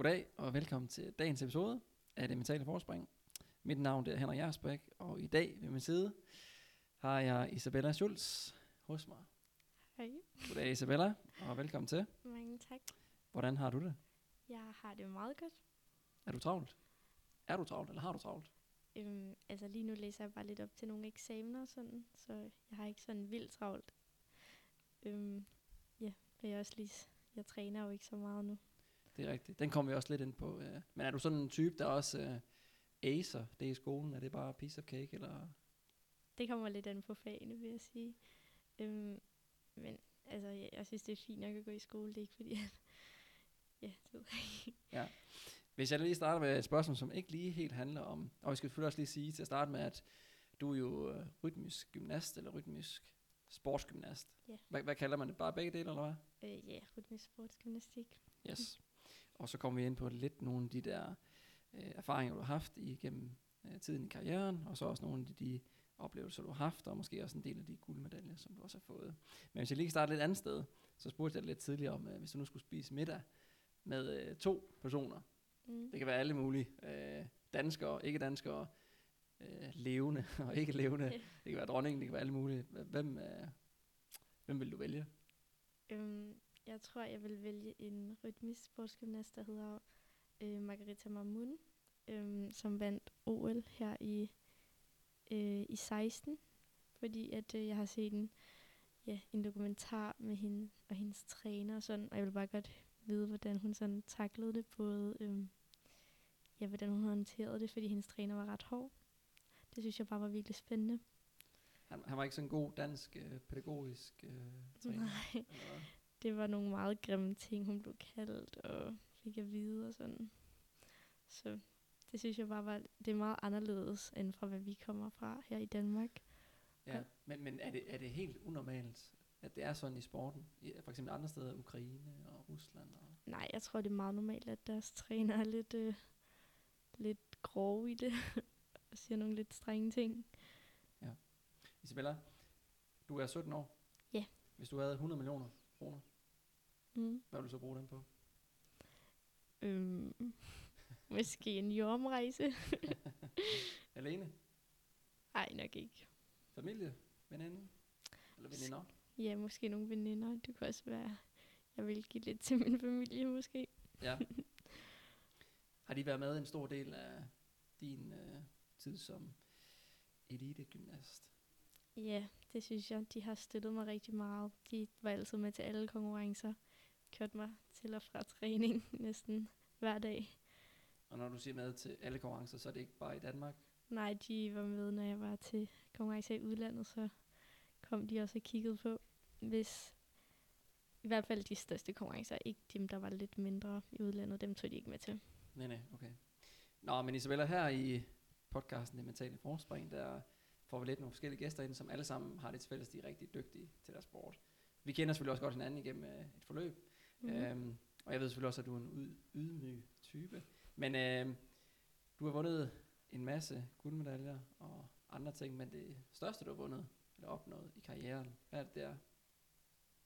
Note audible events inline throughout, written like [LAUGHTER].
Goddag og velkommen til dagens episode af Det Mentale Forspring. Mit navn er Henrik Jersbæk, og i dag ved min side har jeg Isabella Schulz hos mig. Hej. Goddag Isabella, og velkommen til. Mange tak. Hvordan har du det? Jeg har det meget godt. Er du travlt? Er du travlt, eller har du travlt? Øhm, altså lige nu læser jeg bare lidt op til nogle eksamener og sådan, så jeg har ikke sådan vildt travlt. Øhm, ja, det er også lige, jeg træner jo ikke så meget nu. Det er rigtigt. Den kommer vi også lidt ind på. øh. Men er du sådan en type, der også uh, acer det i skolen? Er det bare piece of cake, eller? Det kommer lidt an på fagene, vil jeg sige. Øhm, men altså, jeg, jeg synes, det er fint nok at gå i skole. Det er ikke fordi, at, [LAUGHS] ja, det ved jeg. Ja. Hvis jeg lige starter med et spørgsmål, som ikke lige helt handler om, og vi skal selvfølgelig også lige sige til at starte med, at du er jo øh, rytmisk gymnast, eller rytmisk sportsgymnast. Ja. Hvad, hvad kalder man det? Bare begge dele, eller hvad? Øh, ja, rytmisk sportsgymnastik. Yes. Og så kommer vi ind på lidt nogle af de der øh, erfaringer, du har haft igennem øh, tiden i karrieren, og så også nogle af de, oplevelser, du har haft, og måske også en del af de guldmedaljer, som du også har fået. Men hvis jeg lige kan starte lidt andet sted, så spurgte jeg lidt tidligere om, øh, hvis du nu skulle spise middag med øh, to personer, Mm. det kan være alle mulige. Øh, danskere, ikke danskere, øh, levende [LAUGHS] og ikke levende. Det kan være dronningen, det kan være alle mulige. Hvem, øh, hvem vil du vælge? Øhm, jeg tror, jeg vil vælge en rytmisk sportsgymnast, der hedder øh, Margarita Mamun, øhm, som vandt OL her i, øh, i 16, fordi at øh, jeg har set en, ja, en dokumentar med hende og hendes træner og sådan, og jeg vil bare godt vide, hvordan hun sådan taklede det, både øhm, ja, hvordan hun håndterede det, fordi hendes træner var ret hård. Det synes jeg bare var virkelig spændende. Han, han var ikke sådan en god dansk øh, pædagogisk øh, træner. Nej. eller? Det var nogle meget grimme ting, hun blev kaldt og fik at vide og sådan. Så det synes jeg bare var, det er meget anderledes end fra, hvad vi kommer fra her i Danmark. Ja, men, men er, det, er det helt unormalt, at det er sådan i sporten? I, for eksempel andre steder, Ukraine og Rusland? Og Nej, jeg tror, det er meget normalt, at deres træner er lidt, øh, lidt grove i det [LAUGHS] og siger nogle lidt strenge ting. Isabella, du er 17 år. Ja. Hvis du havde 100 millioner kroner, Mm. hvad vil du så bruge dem på? Øhm, [LAUGHS] måske en jordomrejse? [LAUGHS] Alene? Nej, nok ikke. Familie? Veninde? Eller veninder? Ja, måske nogle veninder. Det kunne også være, jeg vil give lidt til min familie måske. Ja. [LAUGHS] Har de været med en stor del af din øh, tid som elitegymnast? Ja, det synes jeg. De har støttet mig rigtig meget. De var altid med til alle konkurrencer. Kørte mig til og fra træning [LAUGHS] næsten hver dag. Og når du siger med til alle konkurrencer, så er det ikke bare i Danmark? Nej, de var med, når jeg var til konkurrencer i udlandet, så kom de også og kiggede på, hvis i hvert fald de største konkurrencer, ikke dem, der var lidt mindre i udlandet, dem tog de ikke med til. Nej, nej, okay. Nå, men Isabella, her i podcasten Det Mentale Forspring, der får vi lidt nogle forskellige gæster ind, som alle sammen har det til fælles, de er rigtig dygtige til deres sport. Vi kender selvfølgelig også godt hinanden igennem øh, et forløb. Mm. øhm, og jeg ved selvfølgelig også, at du er en ydmyg type. Men øh, du har vundet en masse guldmedaljer og andre ting, men det største, du har vundet eller opnået i karrieren, hvad er det der?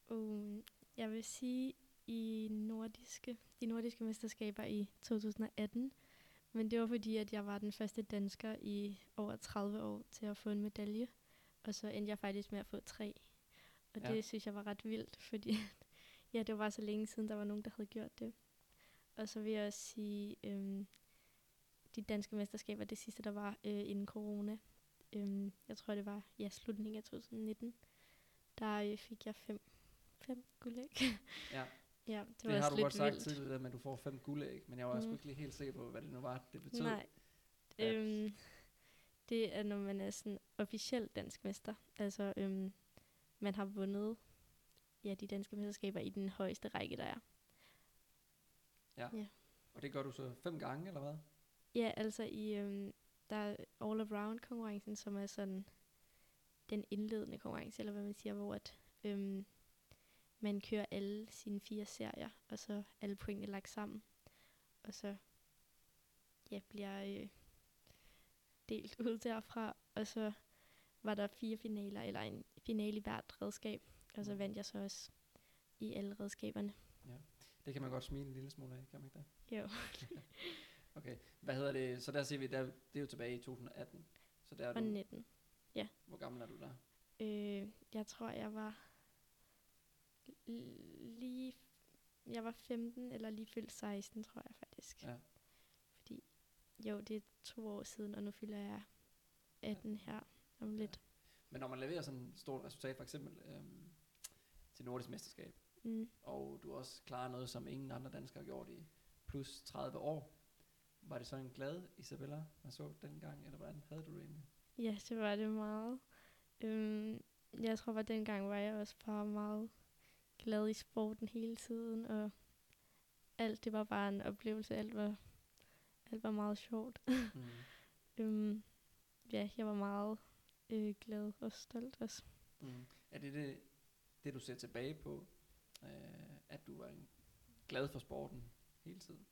Uh, jeg vil sige i nordiske, de nordiske mesterskaber i 2018, men det var fordi, at jeg var den første dansker i over 30 år til at få en medalje, og så endte jeg faktisk med at få tre. Og ja. det synes jeg var ret vildt, fordi ja, det var så længe siden, der var nogen, der havde gjort det. Og så vil jeg også sige, øhm, de danske mesterskaber, det sidste, der var øh, inden corona, øhm, jeg tror, det var ja, slutningen af 2019, der øh, fik jeg fem, fem guldæg. [LAUGHS] Ja, ja, det det, var har du godt sagt vildt. tidligere, at du får fem guldæg, men jeg var mm. Mm. ikke lige helt sikker på, hvad det nu var, det betød. Nej. at- Øhm, det er, når man er sådan officiel dansk mester. Altså, øhm, man har vundet ja, de danske mesterskaber i den højeste række, der er. Ja. Ja. Og det gør du så fem gange, eller hvad? Ja, altså i øhm, der er all-around konkurrencen, som er sådan den indledende konkurrence, eller hvad man siger, hvor at, øhm, man kører alle sine fire serier, og så alle pointene lagt sammen. Og så ja, bliver øh, delt ud derfra, og så var der fire finaler, eller en finale i hvert redskab, og så vandt jeg så også i alle redskaberne. Det kan man godt smile en lille smule af, kan man ikke det? Jo. [LAUGHS] Okay, hvad hedder det? Så der ser vi, der, det er jo tilbage i 2018. Så der er Og du, 19. hvor gammel er du der? Øh, jeg tror, jeg var lige... Jeg var 15 eller lige fyldt 16, tror jeg faktisk. Ja. Fordi, jo, det er to år siden, og nu fylder jeg 18 her om lidt. Men når man leverer sådan et stort resultat, for eksempel øhm, til Nordisk Mesterskab, Mm. og du også klarer noget, som ingen andre danskere har gjort i plus 30 år, var det så en glad Isabella, man så dengang, eller hvordan havde du det egentlig? Ja, det var det meget. Øhm, jeg tror bare, dengang var jeg også bare meget glad i sporten hele tiden, og alt det var bare en oplevelse. Alt var, alt var meget sjovt. Mm. [LAUGHS] øhm, ja, jeg var meget øh, glad og stolt også. Mm. Er det, det det, du ser tilbage på, øh, at du var en glad for sporten hele tiden?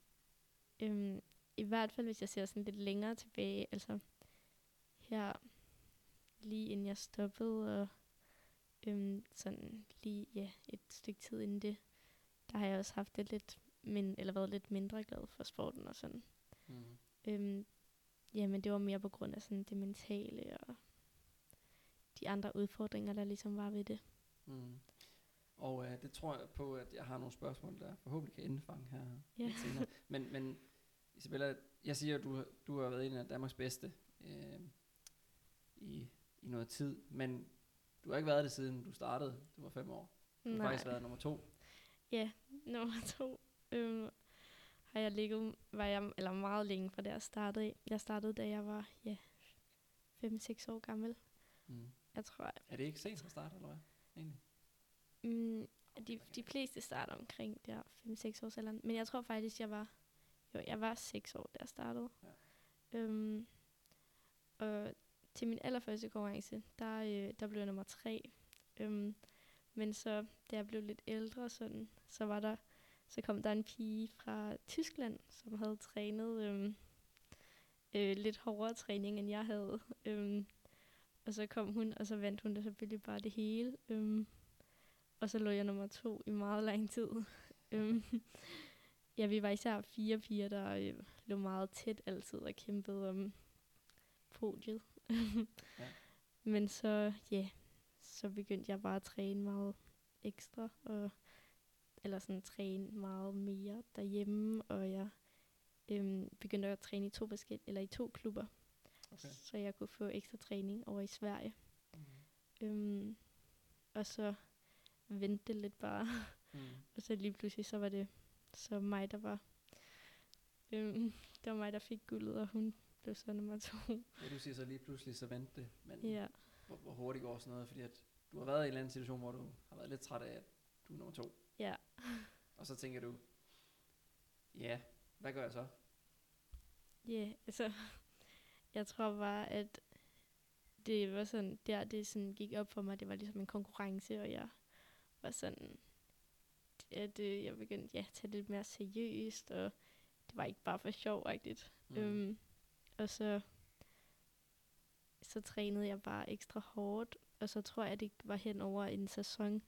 Øhm, I hvert fald, hvis jeg ser sådan lidt længere tilbage, altså her lige inden jeg stoppede, og øhm, sådan lige ja, et stykke tid inden det, der har jeg også haft det lidt, min, eller været lidt mindre glad for sporten og sådan. Mm. Øhm, ja, men det var mere på grund af sådan det mentale og de andre udfordringer, der ligesom var ved det. Mm. Og øh, det tror jeg på, at jeg har nogle spørgsmål, der forhåbentlig kan indfange her Ja. lidt senere. Men, men Isabella, jeg siger, at du, du har været en af Danmarks bedste øh, i, i noget tid, men du har ikke været det siden du startede. Du var fem år. Du har faktisk været nummer to. Ja, nummer to. Øhm, har jeg ligget, var jeg, eller meget længe fra der jeg startede. Jeg startede, da jeg var, ja, 5-6 år gammel. Mm. Jeg tror, Er det ikke sent at starte, eller hvad? Egentlig? mm, de, de fleste starter omkring der 5-6 års alderen. Men jeg tror faktisk, jeg var, jo, jeg var 6 år, da jeg startede. Ja. Øhm, og til min allerførste konkurrence, der, øh, der blev jeg nummer 3. Øhm, men så, da jeg blev lidt ældre, sådan, så var der, så kom der en pige fra Tyskland, som havde trænet øhm, øh, lidt hårdere træning, end jeg havde. Øhm, og så kom hun, og så vandt hun da selvfølgelig bare det hele. Øhm, og så lå jeg nummer to i meget lang tid. [LAUGHS] øhm, ja, vi var især fire piger, der øh, lå meget tæt altid og kæmpede om podiet. [LAUGHS] Ja. Men så, ja, så begyndte jeg bare at træne meget ekstra, og, eller sådan træne meget mere derhjemme, og jeg øhm, begyndte at træne i to forskellige, eller i to klubber, Okay. så jeg kunne få ekstra træning over i Sverige. Mm. Øhm, og så vendte det lidt bare, Mm. [LAUGHS] og så lige pludselig så var det så mig, der var, øhm, det var mig, der fik guldet, og hun blev så nummer to. Ja, du siger så lige pludselig, så vendte det. Men Ja, hvor, hvor hurtigt går sådan noget? Fordi at du har været i en eller anden situation, hvor du har været lidt træt af, at du er nummer to. ja. [LAUGHS] Og så tænker du, ja, hvad gør jeg så? Ja, yeah, altså, jeg tror bare, at det var sådan, der det sådan gik op for mig, det var ligesom en konkurrence, og jeg var sådan, at øh, jeg begyndte ja, at tage det lidt mere seriøst, og det var ikke bare for sjov, rigtigt. Mm. Øhm, og så, så trænede jeg bare ekstra hårdt, og så tror jeg, det var hen over en sæson,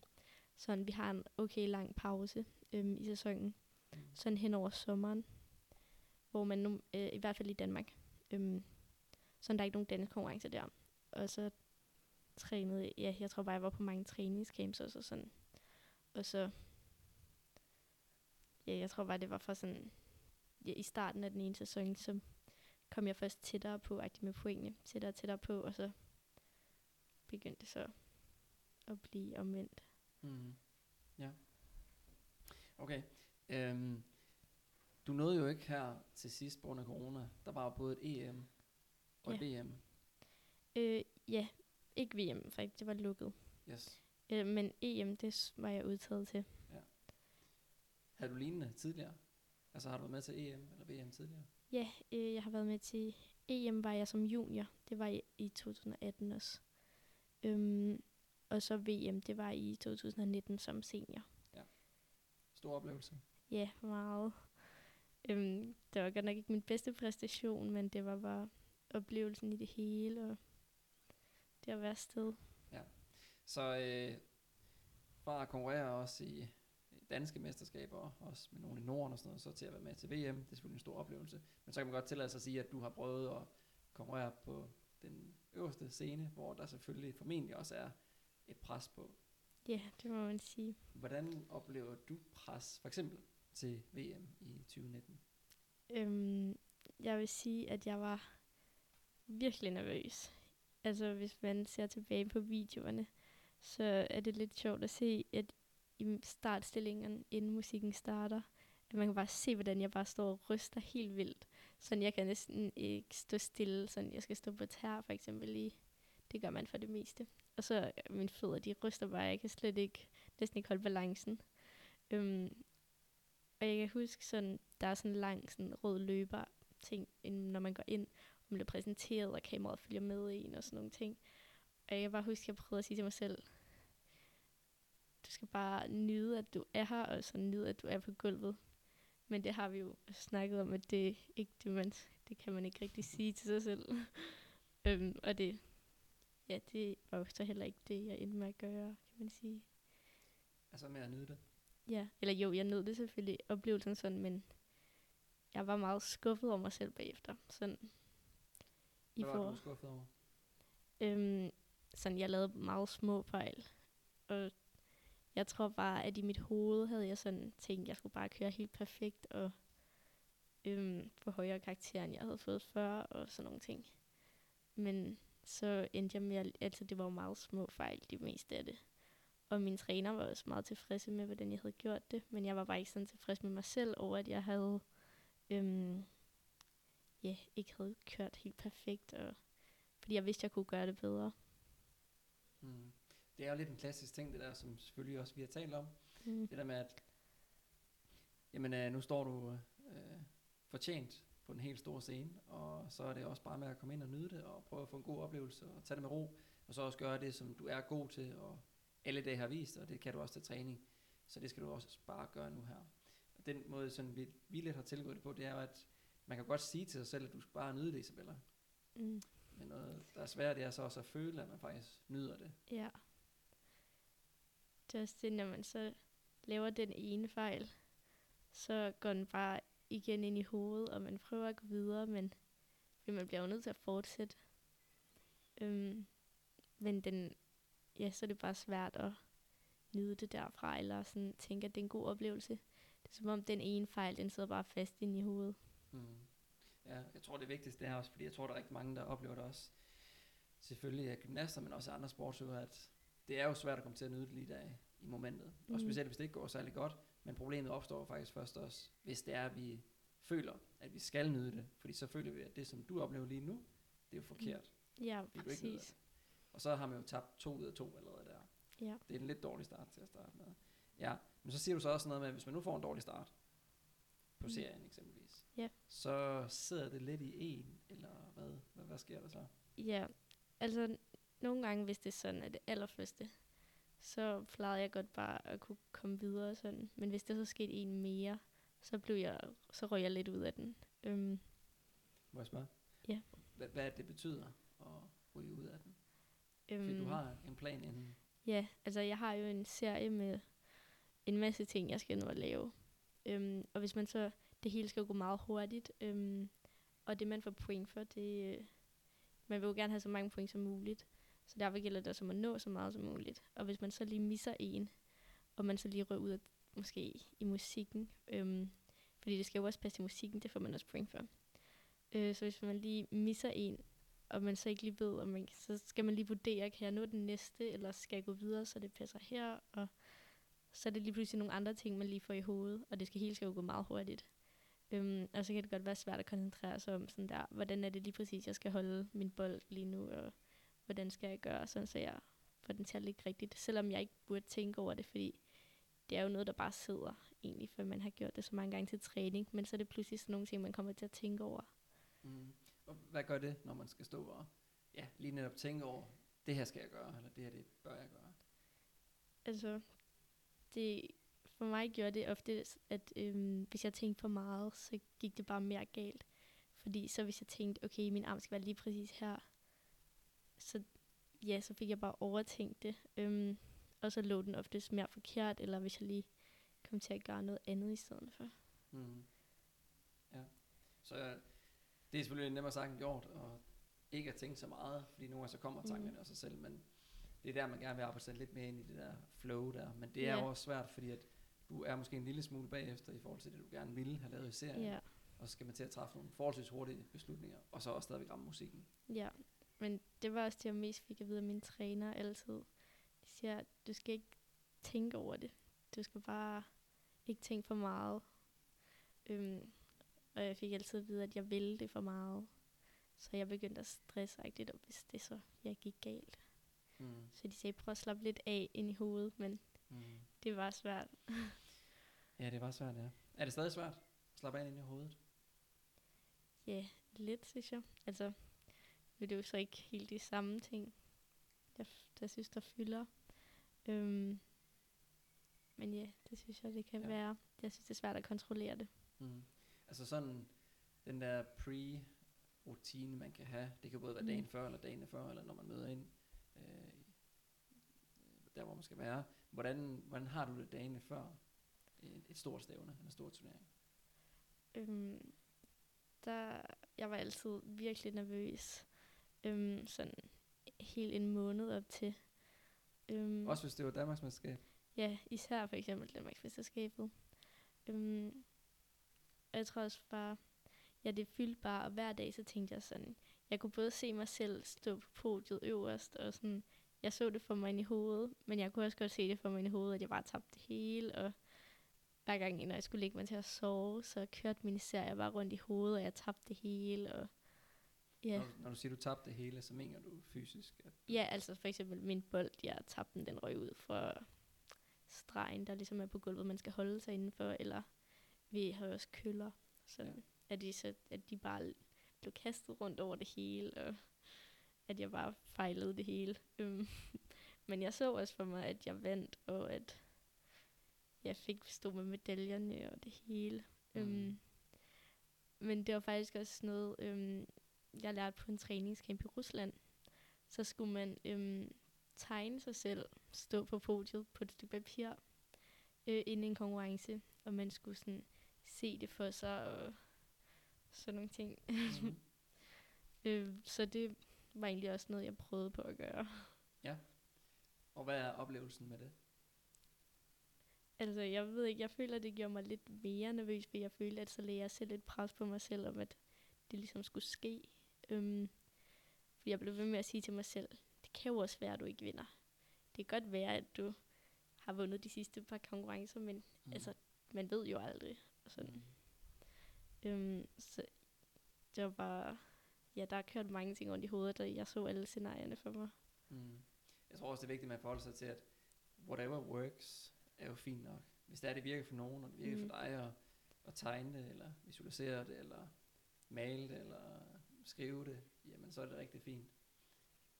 sådan vi har en okay lang pause øhm, i sæsonen, Mm. sådan hen over sommeren, hvor man nu, øh, i hvert fald i Danmark, øhm, så der er ikke nogen dansk konkurrence der. Og så trænede, ja, jeg tror bare, jeg var på mange træningscamps og så sådan. Og så, ja, jeg tror bare, det var for sådan, ja, i starten af den ene sæson, så kom jeg først tættere på, agtigt med pointene, tættere og tættere på, og så begyndte det så at blive omvendt. Mm. Ja. Okay. Øhm, du nåede jo ikke her til sidst på grund af corona. Der var jo både et EM og et VM. Øh, ja, ikke VM, faktisk, det var lukket. Yes. Øh, men EM, det var jeg udtaget til. Havde du lignende tidligere? Altså har du været med til EM eller VM tidligere? Ja, øh, jeg har været med til EM, var jeg som junior. Det var i, i 2018 også. Øhm, og så VM, det var i 2019 som senior. Stor oplevelse. Ja, meget. Øhm, det var godt nok ikke min bedste præstation, men det var bare oplevelsen i det hele, og det at være afsted. Så øh, fra at konkurrere også i danske mesterskaber, også med nogle i Norden og sådan noget, så til at være med til VM. Det er selvfølgelig en stor oplevelse. Men så kan man godt tillade sig at sige, at du har prøvet at konkurrere på den øverste scene, hvor der selvfølgelig formentlig også er et pres på. Ja, det må man sige. Hvordan oplever du pres, for eksempel til VM i 2019? Øhm, jeg vil sige, at jeg var virkelig nervøs. Altså, hvis man ser tilbage på videoerne, så er det lidt sjovt at se, at i startstillingen, inden musikken starter, at man kan bare se, hvordan jeg bare står og ryster helt vildt. Sådan, jeg kan næsten ikke stå stille, sådan jeg skal stå på tær, for eksempel lige. Det gør man for det meste. Og så øh, mine fødder, de ryster bare, jeg kan slet ikke, næsten ikke holde balancen. Øhm, og jeg kan huske sådan, der er sådan en lang sådan rød løber ting, når man går ind, man bliver præsenteret, og kameraet følger med en og sådan nogle ting. Og jeg kan bare huske, at jeg prøvede at sige til mig selv, du skal bare nyde, at du er her, og så nyde, at du er på gulvet. Men det har vi jo snakket om, at det ikke det, man, det kan man ikke rigtig sige til sig selv. [LAUGHS] øhm, og det, ja, det var jo så heller ikke det, jeg endte med at gøre, kan man sige. Altså med at nyde det? Ja, eller jo, jeg nød det selvfølgelig, oplevelsen sådan, men jeg var meget skuffet over mig selv bagefter. Sådan, Hvad var du skuffet over? Øhm, sådan, jeg lavede meget små fejl. Og jeg tror bare, at i mit hoved havde jeg sådan tænkt, at jeg skulle bare køre helt perfekt og øhm, få højere karakter, end jeg havde fået før og sådan nogle ting. Men så endte jeg med, at altså, det var meget små fejl, de meste af det. Og min træner var også meget tilfreds med, hvordan jeg havde gjort det. Men jeg var bare ikke sådan tilfreds med mig selv over, at jeg havde øhm, ja, ikke havde kørt helt perfekt. Og, fordi jeg vidste, jeg kunne gøre det bedre. Mm. Det er jo lidt en klassisk ting, det der, som selvfølgelig også vi har talt om. Mm. Det der med, at jamen, øh, nu står du øh, fortjent på den helt store scene, og så er det også bare med at komme ind og nyde det, og prøve at få en god oplevelse, og tage det med ro, og så også gøre det, som du er god til, og alle dage har vist, og det kan du også til træning. Så det skal du også bare gøre nu her. Og den måde, sådan vi, vi lidt har tilgået det på, det er jo, at man kan godt sige til sig selv, at du skal bare nyde det, Isabella. Mm. Men noget, der er svært, det er så også at føle, at man faktisk nyder det. Ja. Det er også det, når man så laver den ene fejl, så går den bare igen ind i hovedet, og man prøver at gå videre, men man bliver jo nødt til at fortsætte. Øhm, men den, ja, så er det bare svært at nyde det derfra, eller sådan tænke, at det er en god oplevelse. Det er som om den ene fejl, den sidder bare fast inde i hovedet. Mm. Ja, jeg tror det vigtigste er også, fordi jeg tror, der er rigtig mange, der oplever det også. Selvfølgelig af gymnaster, men også andre sportsøvere, at det er jo svært at komme til at nyde det lige der i momentet. Mm. Og specielt hvis det ikke går særlig godt. Men problemet opstår faktisk først også, hvis det er, at vi føler, at vi skal nyde det. Fordi så føler vi, at det, som du oplever lige nu, det er jo forkert. Mm. Ja, præcis. Og så har man jo tabt to ud af to allerede der. Ja. Det er en lidt dårlig start til at starte med. Ja, men så siger du så også noget med, at hvis man nu får en dårlig start på mm. serien eksempelvis, ja. så sidder det lidt i en, eller hvad? hvad? Hvad sker der så? Ja, altså nogle gange, hvis det er sådan, at det allerførste, så plejede jeg godt bare at kunne komme videre sådan. Men hvis der så skete en mere, så blev jeg, så røg jeg lidt ud af den. Øhm. Må jeg spørge? Ja. Hvad, hvad det betyder at ryge ud af den? Øhm, Fordi du har en plan inden. Ja, altså jeg har jo en serie med en masse ting, jeg skal nå at lave. Øhm, og hvis man så, det hele skal jo gå meget hurtigt, øhm, og det man får point for, det, øh, man vil jo gerne have så mange point som muligt. Så derfor gælder det også om at nå så meget som muligt. Og hvis man så lige misser en, og man så lige rører ud af, måske i musikken, øhm, fordi det skal jo også passe til musikken, det får man også point for. Øh, så hvis man lige misser en, og man så ikke lige ved, om man, så skal man lige vurdere, kan jeg nå den næste, eller skal jeg gå videre, så det passer her, og så er det lige pludselig nogle andre ting, man lige får i hovedet, og det skal hele skal jo gå meget hurtigt. Øhm, og så kan det godt være svært at koncentrere sig om sådan der, hvordan er det lige præcis, jeg skal holde min bold lige nu, og hvordan skal jeg gøre, sådan så jeg får den til at ligge rigtigt, selvom jeg ikke burde tænke over det, fordi det er jo noget, der bare sidder egentlig, for man har gjort det så mange gange til træning, men så er det pludselig sådan nogle ting, man kommer til at tænke over. Mm. Og hvad gør det, når man skal stå og ja, lige netop tænke over, det her skal jeg gøre, eller det her det bør jeg gøre? Altså, det, for mig gjorde det ofte, at øhm, hvis jeg tænkte for meget, så gik det bare mere galt. Fordi så hvis jeg tænkte, okay, min arm skal være lige præcis her, så, ja, så fik jeg bare overtænkt det. Øhm, og så lå den oftest mere forkert, eller hvis jeg lige kom til at gøre noget andet i stedet for. Mm. Ja. Så øh, det er selvfølgelig nemmere sagt end gjort, og ikke at tænke så meget, fordi nogle gange så kommer tankerne Mm. af sig selv, men det er der, man gerne vil arbejde sig lidt mere ind i det der flow der. Men det er jo også svært, fordi at du er måske en lille smule bagefter i forhold til det, du gerne ville have lavet i serien. Ja, Og så skal man til at træffe nogle forholdsvis hurtige beslutninger, og så også stadigvæk ramme musikken. ja. Men det var også det, jeg mest fik at vide af min træner altid. De siger, du skal ikke tænke over det. Du skal bare ikke tænke for meget. Øhm, og jeg fik altid at vide, at jeg ville det for meget. Så jeg begyndte at stresse rigtigt, og hvis det så jeg gik galt. Mm. Så de sagde, prøv at slappe lidt af ind i hovedet, men Mm. Det var svært. [LAUGHS] Ja, det var svært, ja. Er det stadig svært at slappe af ind i hovedet? Ja, lidt, synes jeg. Altså, nu er det jo så ikke helt de samme ting, jeg, der synes, der fylder. Øhm, men ja, det synes jeg, det kan ja. være. Jeg synes, det er svært at kontrollere det. Mm. Altså sådan, den der pre-rutine, man kan have, det kan både være Mm. dagen før, eller dagen før, eller når man møder ind, øh, der hvor man skal være. Hvordan, hvordan har du det dagene før et, et stort stævne, en stor turnering? Øhm, der, jeg var altid virkelig nervøs. Øhm, sådan helt en måned op til. Øhm, Også hvis det var Danmarksmesterskab? Ja, især for eksempel Danmarksmesterskabet. Øhm, og jeg tror også bare, ja, det fyldte bare, og hver dag så tænkte jeg sådan, jeg kunne både se mig selv stå på podiet øverst, og sådan, jeg så det for mig ind i hovedet, men jeg kunne også godt se det for mig ind i hovedet, at jeg bare tabte det hele, og hver gang, når jeg skulle lægge mig til at sove, så kørte min serie bare rundt i hovedet, og jeg tabte det hele, og ja. Når, når du siger, du tabte det hele, så mener du fysisk? At, Ja, altså for eksempel min bold, jeg tabte den, den røg ud fra stregen, der ligesom er på gulvet, man skal holde sig indenfor, eller vi har jo også køller, Ja. ja. at, de så, at de bare blev kastet rundt over det hele, og at jeg bare fejlede det hele. Øhm, [LAUGHS] Men jeg så også for mig, at jeg vandt, og at jeg fik stå med medaljerne og det hele. Mm. Øhm, men det var faktisk også noget, øhm, jeg lærte på en træningscamp i Rusland. Så skulle man øhm, tegne sig selv, stå på podiet på et stykke papir, øh, inden en konkurrence, og man skulle sådan se det for sig, og sådan nogle ting. Mm. [LAUGHS] øh, så det var egentlig også noget, jeg prøvede på at gøre. Og hvad er oplevelsen med det? Altså, jeg ved ikke, jeg føler, det gjorde mig lidt mere nervøs, fordi jeg følte, at så lagde jeg selv lidt pres på mig selv, om at det ligesom skulle ske. Øhm, fordi jeg blev ved med at sige til mig selv, det kan jo også være, at du ikke vinder. Det kan godt være, at du har vundet de sidste par konkurrencer, men Mm. altså, man ved jo aldrig. Og sådan. Mm. Øhm, så det var bare, ja, der kørte mange ting rundt i hovedet, og jeg så alle scenarierne for mig. Mm. Jeg tror også, det er vigtigt, at man forholder sig til, at whatever works er jo fint nok. Hvis det er, det virker for nogen, og det virker mm. For dig at, at tegne det, eller visualisere det, eller male det, eller skrive det, jamen så er det rigtig fint.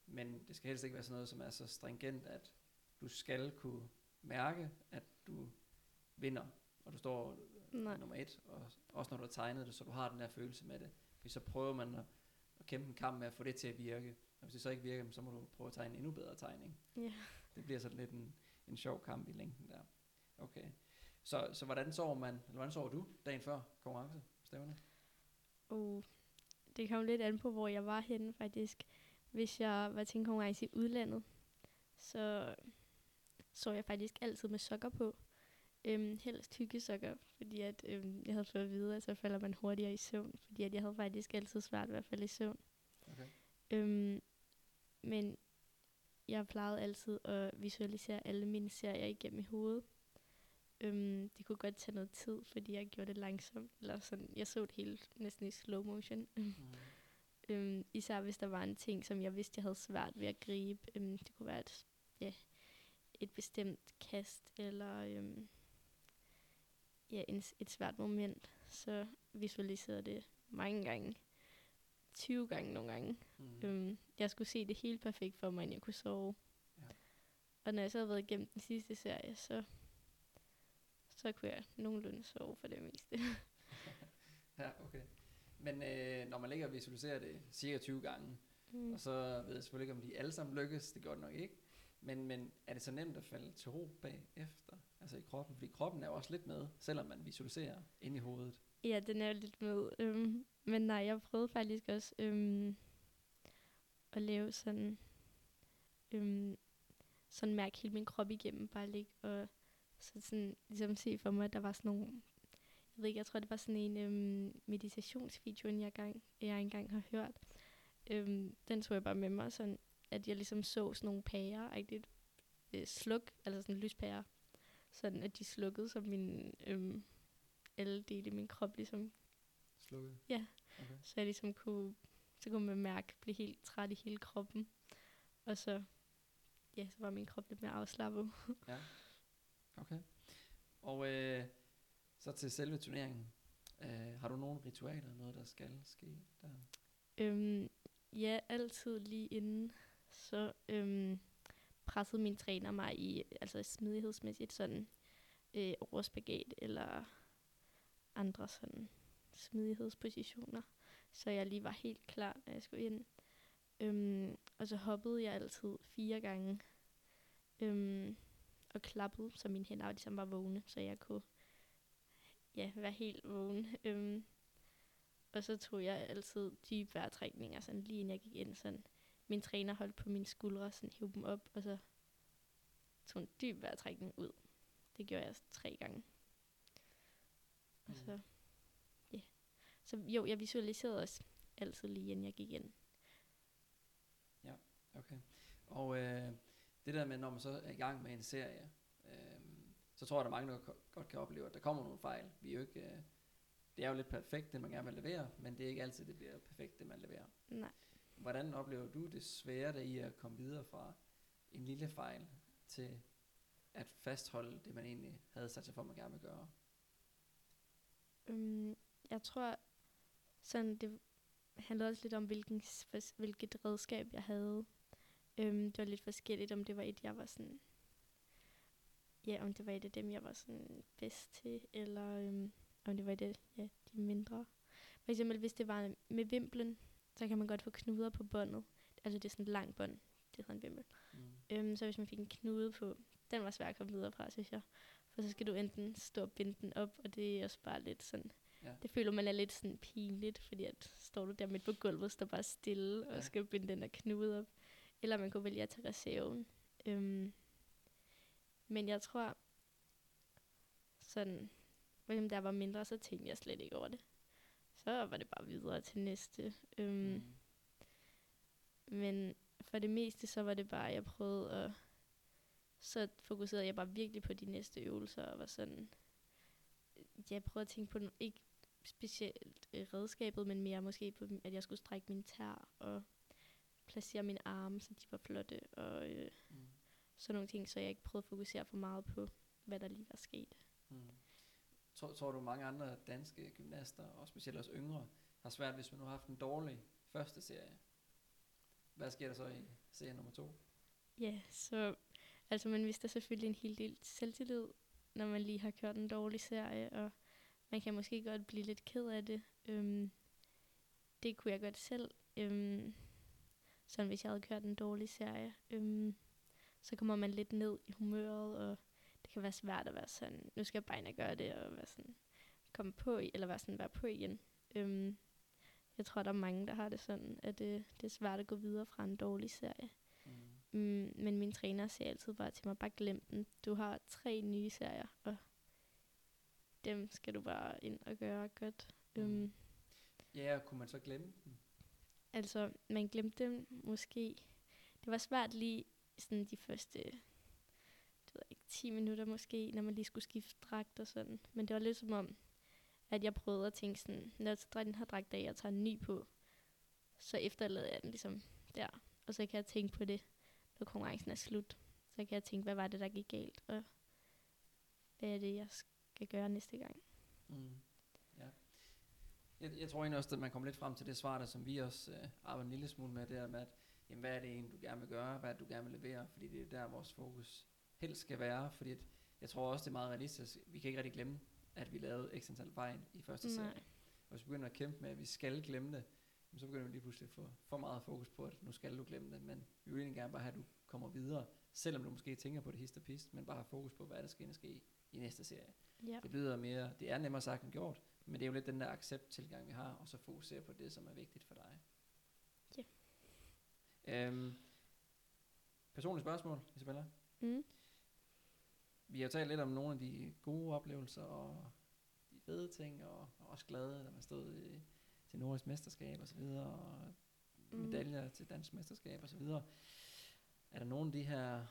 Men det skal helst ikke være sådan noget, som er så stringent, at du skal kunne mærke, at du vinder, og du står Nej. nummer et, og også når du har tegnet det, så du har den der følelse med det. Fordi så prøver man at, at kæmpe en kamp med at få det til at virke. Og hvis det så ikke virker, så må du prøve at tegne en endnu bedre tegning. Ja. Det bliver sådan lidt en, en sjov kamp i længden der. Okay. Så, så hvordan sover man, eller hvordan sover du dagen før konkurrence stævne? Og det kom lidt an på, hvor jeg var henne faktisk. Hvis jeg var til en konkurrence i udlandet, så så jeg faktisk altid med sokker på. Øhm, helst tykke sokker, fordi at, øhm, jeg havde fået at vide, at så falder man hurtigere i søvn. Fordi at jeg havde faktisk altid svært ved at falde i søvn. Okay. Øhm, men jeg plejede altid at visualisere alle mine serier igennem i hovedet. Øhm, det kunne godt tage noget tid, fordi jeg gjorde det langsomt. Eller sådan, jeg så det hele næsten i slow motion. [LAUGHS] Mm. Øhm, især hvis der var en ting, som jeg vidste, jeg havde svært ved at gribe. Øhm, det kunne være et, ja, et bestemt kast, eller øhm, ja, en, et svært moment. Så visualiserede det mange gange. 20 gange nogle gange. Mm. Øhm, jeg skulle se det helt perfekt for mig, inden jeg kunne sove. Ja. Og når jeg så havde været igennem den sidste serie, så, så kunne jeg nogenlunde sove for det meste. [LAUGHS] ja, okay. Men øh, når man ligger og visualiserer det cirka 20 gange, Mm. og så ved jeg selvfølgelig ikke, om de alle sammen lykkes, det gør det nok ikke, men, men er det så nemt at falde til ro bagefter? Altså i kroppen, fordi kroppen er jo også lidt med, selvom man visualiserer ind i hovedet. Ja, den er jo lidt med. Øhm, men nej, jeg prøvede faktisk også øhm, at lave sådan, øhm, sådan mærke hele min krop igennem, bare ligge og så sådan, ligesom se for mig, at der var sådan nogle, jeg ved ikke, jeg tror, det var sådan en øhm, meditationsvideo, jeg, gang, jeg engang har hørt. Øhm, den tog jeg bare med mig, sådan, at jeg ligesom så sådan nogle pærer, ikke øh, sluk, altså sådan lyspærer, sådan at de slukkede, så min, øhm, alle dele i min krop ligesom Slukket? Ja. Okay. så jeg ligesom kunne, så kunne man mærke, blive helt træt i hele kroppen. Og så, ja, så var min krop lidt mere afslappet. [LAUGHS] Ja. Okay. Og øh, så til selve turneringen. Øh, har du nogle ritualer, noget der skal ske der? Øhm, ja, altid lige inden, så øhm, pressede min træner mig i, altså smidighedsmæssigt, sådan øh, overspagat eller andre sådan smidighedspositioner. Så jeg lige var helt klar, når jeg skulle ind. Øhm, og så hoppede jeg altid fire gange. Øhm, og klappede, så mine hænder ligesom var vågne, så jeg kunne ja, være helt vågen. Øhm, og så tog jeg altid dybe vejrtrækninger, sådan lige inden jeg gik ind. Sådan. Min træner holdt på mine skuldre, sådan hævde dem op, og så tog en dyb vejrtrækning ud. Det gjorde jeg tre gange. Og Mm. så, ja. Så jo, jeg visualiserede også altid lige inden jeg gik ind. Okay. Og øh, det der med, når man så er i gang med en serie, øh, så tror jeg, der er mange, der godt kan opleve, at der kommer nogle fejl. Vi er jo ikke, øh, det er jo lidt perfekt, det man gerne vil levere, men det er ikke altid, det bliver perfekt, det man leverer. Nej. Hvordan oplever du det svære der i at komme videre fra en lille fejl til at fastholde det, man egentlig havde sat sig for, man gerne vil gøre? Øhm, jeg tror, sådan det handlede også lidt om, hvilken, hvilket redskab jeg havde. Øhm, det var lidt forskelligt, om det var et, jeg var sådan... Ja, om det var et af dem, jeg var sådan bedst til, eller um, om det var et af ja, de mindre. For eksempel, hvis det var med vimplen, så kan man godt få knuder på båndet. Altså, det er sådan et langt bånd. Det hedder en vimpel. Mm. Øhm, så hvis man fik en knude på, den var svær at komme videre fra, synes jeg. For så skal du enten stå og binde den op, og det er også bare lidt sådan, Ja. det føler man er lidt sådan pinligt, fordi at står du der midt på gulvet, står bare stille, Ja. og skal binde den der knude op. Eller man kunne vælge at tage reserven. Øhm, men jeg tror, sådan, hvis der var mindre, så tænkte jeg slet ikke over det. Så var det bare videre til næste. Øhm, Mm. men for det meste, så var det bare, at jeg prøvede at... Så fokuserede jeg bare virkelig på de næste øvelser, og var sådan... Jeg prøvede at tænke på, ikke specielt øh, redskabet, men mere måske på, at jeg skulle strække min tær, og placere mine arme, så de var flotte, og øh, Mm. sådan nogle ting, så jeg ikke prøvede at fokusere for meget på, hvad der lige var sket. Mm. Tror, tror du, mange andre danske gymnaster, og specielt også yngre, har svært, hvis man nu har haft en dårlig første serie? Hvad sker der så i serie nummer to? Ja, så altså man mister selvfølgelig en hel del selvtillid, når man lige har kørt en dårlig serie, og man kan måske godt blive lidt ked af det. Øhm, det kunne jeg godt selv. Øhm, sådan hvis jeg havde kørt en dårlig serie. Øhm, så kommer man lidt ned i humøret, og kan være svært at være sådan, nu skal jeg bare ind og gøre det, og være sådan, komme på, i- eller være sådan, være på igen. Øhm, jeg tror, der er mange, der har det sådan, at det, det er svært at gå videre fra en dårlig serie. Mm. Mm, men min træner siger altid bare til mig, bare glem den. Du har tre nye serier, og dem skal du bare ind og gøre godt. Mm. Um, Ja, og kunne man så glemme den? altså, man glemte dem måske. Det var svært lige sådan de første det ved jeg ikke, 10 minutter måske, når man lige skulle skifte dragt og sådan. Men det var lidt som om, at jeg prøvede at tænke sådan, når jeg tager den her dragt af, jeg tager en ny på, så efterlader jeg den ligesom der. Og så kan jeg tænke på det, når konkurrencen er slut. Så kan jeg tænke, hvad var det, der gik galt, og hvad er det, jeg skal gøre næste gang. Mm. Ja. Jeg, jeg tror egentlig også, at man kommer lidt frem til det svar, der som vi også øh, arbejder en lille smule med, det er med, at jamen, hvad er det egentlig, du gerne vil gøre, hvad er det, du gerne vil levere, fordi det er der, vores fokus helst skal være, fordi at, jeg tror også, det er meget realistisk. Vi kan ikke rigtig glemme, at vi lavede x antal fejl i første serie. Og hvis vi begynder at kæmpe med, at vi skal glemme det, så begynder vi lige pludselig at få for meget fokus på, at nu skal du glemme det, men vi vil egentlig gerne bare have, at du kommer videre selvom du måske tænker på det hist og pist, men bare har fokus på, hvad der skal ske i næste serie. Ja. Det lyder mere, det er nemmere sagt end gjort, men det er jo lidt den der accept-tilgang, vi har, og så fokusere på det, som er vigtigt for dig. Ja. Øhm, personlige spørgsmål, Isabella? Mm. Vi har talt lidt om nogle af de gode oplevelser, og de fede ting, og, og også glade, da man stod i, til Nordisk Mesterskab og så videre, og Mm. medaljer til dansk mesterskab og så videre. Er der nogle af de her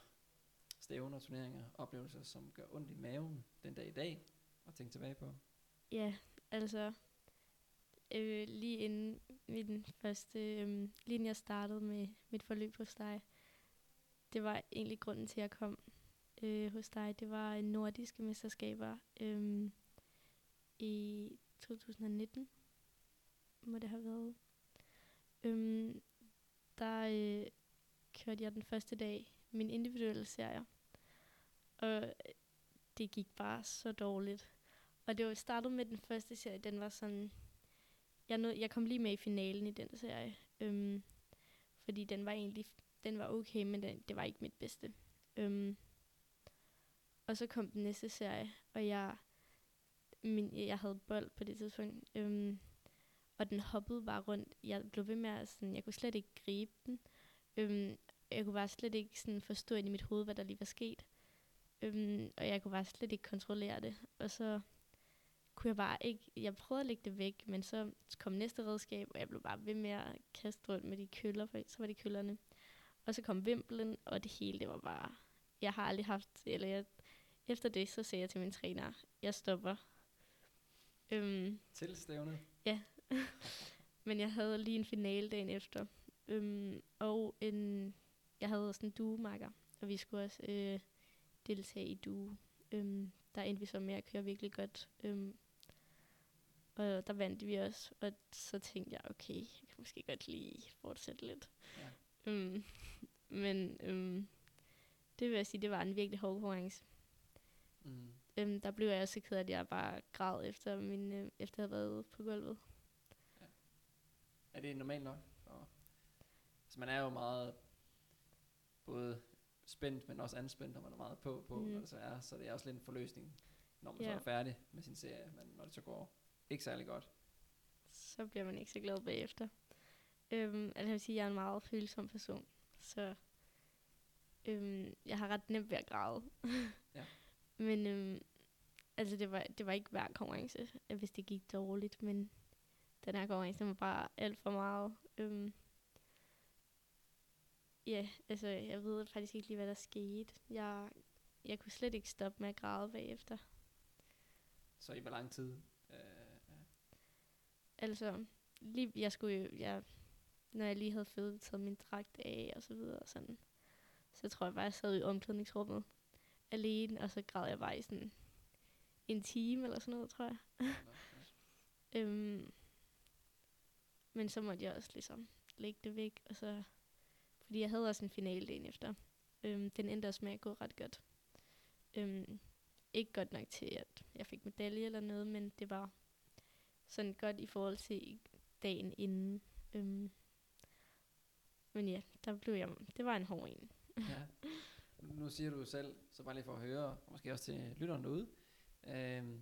stævner, turneringer, oplevelser, som gør ondt i maven den dag i dag, at tænke tilbage på? Ja, altså øh, lige inden min første, øh, lige inden jeg startede med mit forløb hos dig, det var egentlig grunden til, at jeg kom øh, hos dig. Det var øh, nordiske mesterskaber øh, i 2019, må det have været. Øh, der øh, kørte jeg den første dag min individuelle serie, og øh, det gik bare så dårligt. Og det var startet med den første serie, den var sådan... Jeg, nåede, jeg kom lige med i finalen i den serie. Øhm, fordi den var egentlig den var okay, men den, det var ikke mit bedste. Øhm, og så kom den næste serie, og jeg, min, jeg havde bold på det tidspunkt. Øhm, og den hoppede bare rundt. Jeg blev ved med at sådan, jeg kunne slet ikke gribe den. Øhm, jeg kunne bare slet ikke sådan forstå ind i mit hoved, hvad der lige var sket. Øhm, og jeg kunne bare slet ikke kontrollere det. Og så kunne jeg bare ikke, jeg prøvede at lægge det væk, men så kom næste redskab, og jeg blev bare ved med at kaste rundt med de køller, for så var det køllerne. Og så kom vimpelen, og det hele, det var bare, jeg har aldrig haft, eller jeg, efter det, så sagde jeg til min træner, jeg stopper. Øhm, Til stævnet? [LAUGHS] men jeg havde lige en finale dagen efter. Øhm, og en, jeg havde sådan en duemakker, og vi skulle også øh, deltage i due. Øhm, der endte vi så med at køre virkelig godt. Øhm, og der vandt vi også, og så tænkte jeg, okay, jeg kan måske godt lige fortsætte lidt. Ja. Øhm, [LAUGHS] men øhm, det vil jeg sige, det var en virkelig hård konkurrence. Mm. Øhm, der blev jeg også så ked af, at jeg bare græd efter, min, øh, efter at have været ude på gulvet. Er det normalt nok? Og, altså man er jo meget både spændt, men også anspændt, når man er meget på, på mm. når det så er. Så det er også lidt en forløsning, når man Ja. så er færdig med sin serie, men når det så går ikke særlig godt. så bliver man ikke så glad bagefter. Øhm, altså jeg vil sige, at jeg er en meget følsom person, så øhm, jeg har ret nemt ved at græde. Ja. [LAUGHS] Men øhm, altså det var, det var ikke hver konkurrence, hvis det gik dårligt, men den her konkurrence var bare alt for meget. Øhm, ja, altså jeg ved faktisk ikke lige, hvad der skete. Jeg, jeg kunne slet ikke stoppe med at græde bagefter. Så i hvor lang tid? Øh, Altså, lige, jeg skulle jo, jeg, når jeg lige havde fået taget min dragt af og så videre, og sådan, så tror jeg bare, jeg sad i omklædningsrummet alene, og så græd jeg bare i sådan en time eller sådan noget, tror jeg. [LAUGHS] Øhm, men så måtte jeg også ligesom lægge det væk, og så, fordi jeg havde også en finale dagen efter. Øhm, den endte også med at gå ret godt. Øhm, ikke godt nok til, at jeg fik medalje eller noget, men det var sådan godt i forhold til dagen inden. Øhm, men ja, der blev jeg, det var en hård en. ja. [LAUGHS] Nu siger du selv, så bare lige for at høre, og måske også til lytteren derude, øh,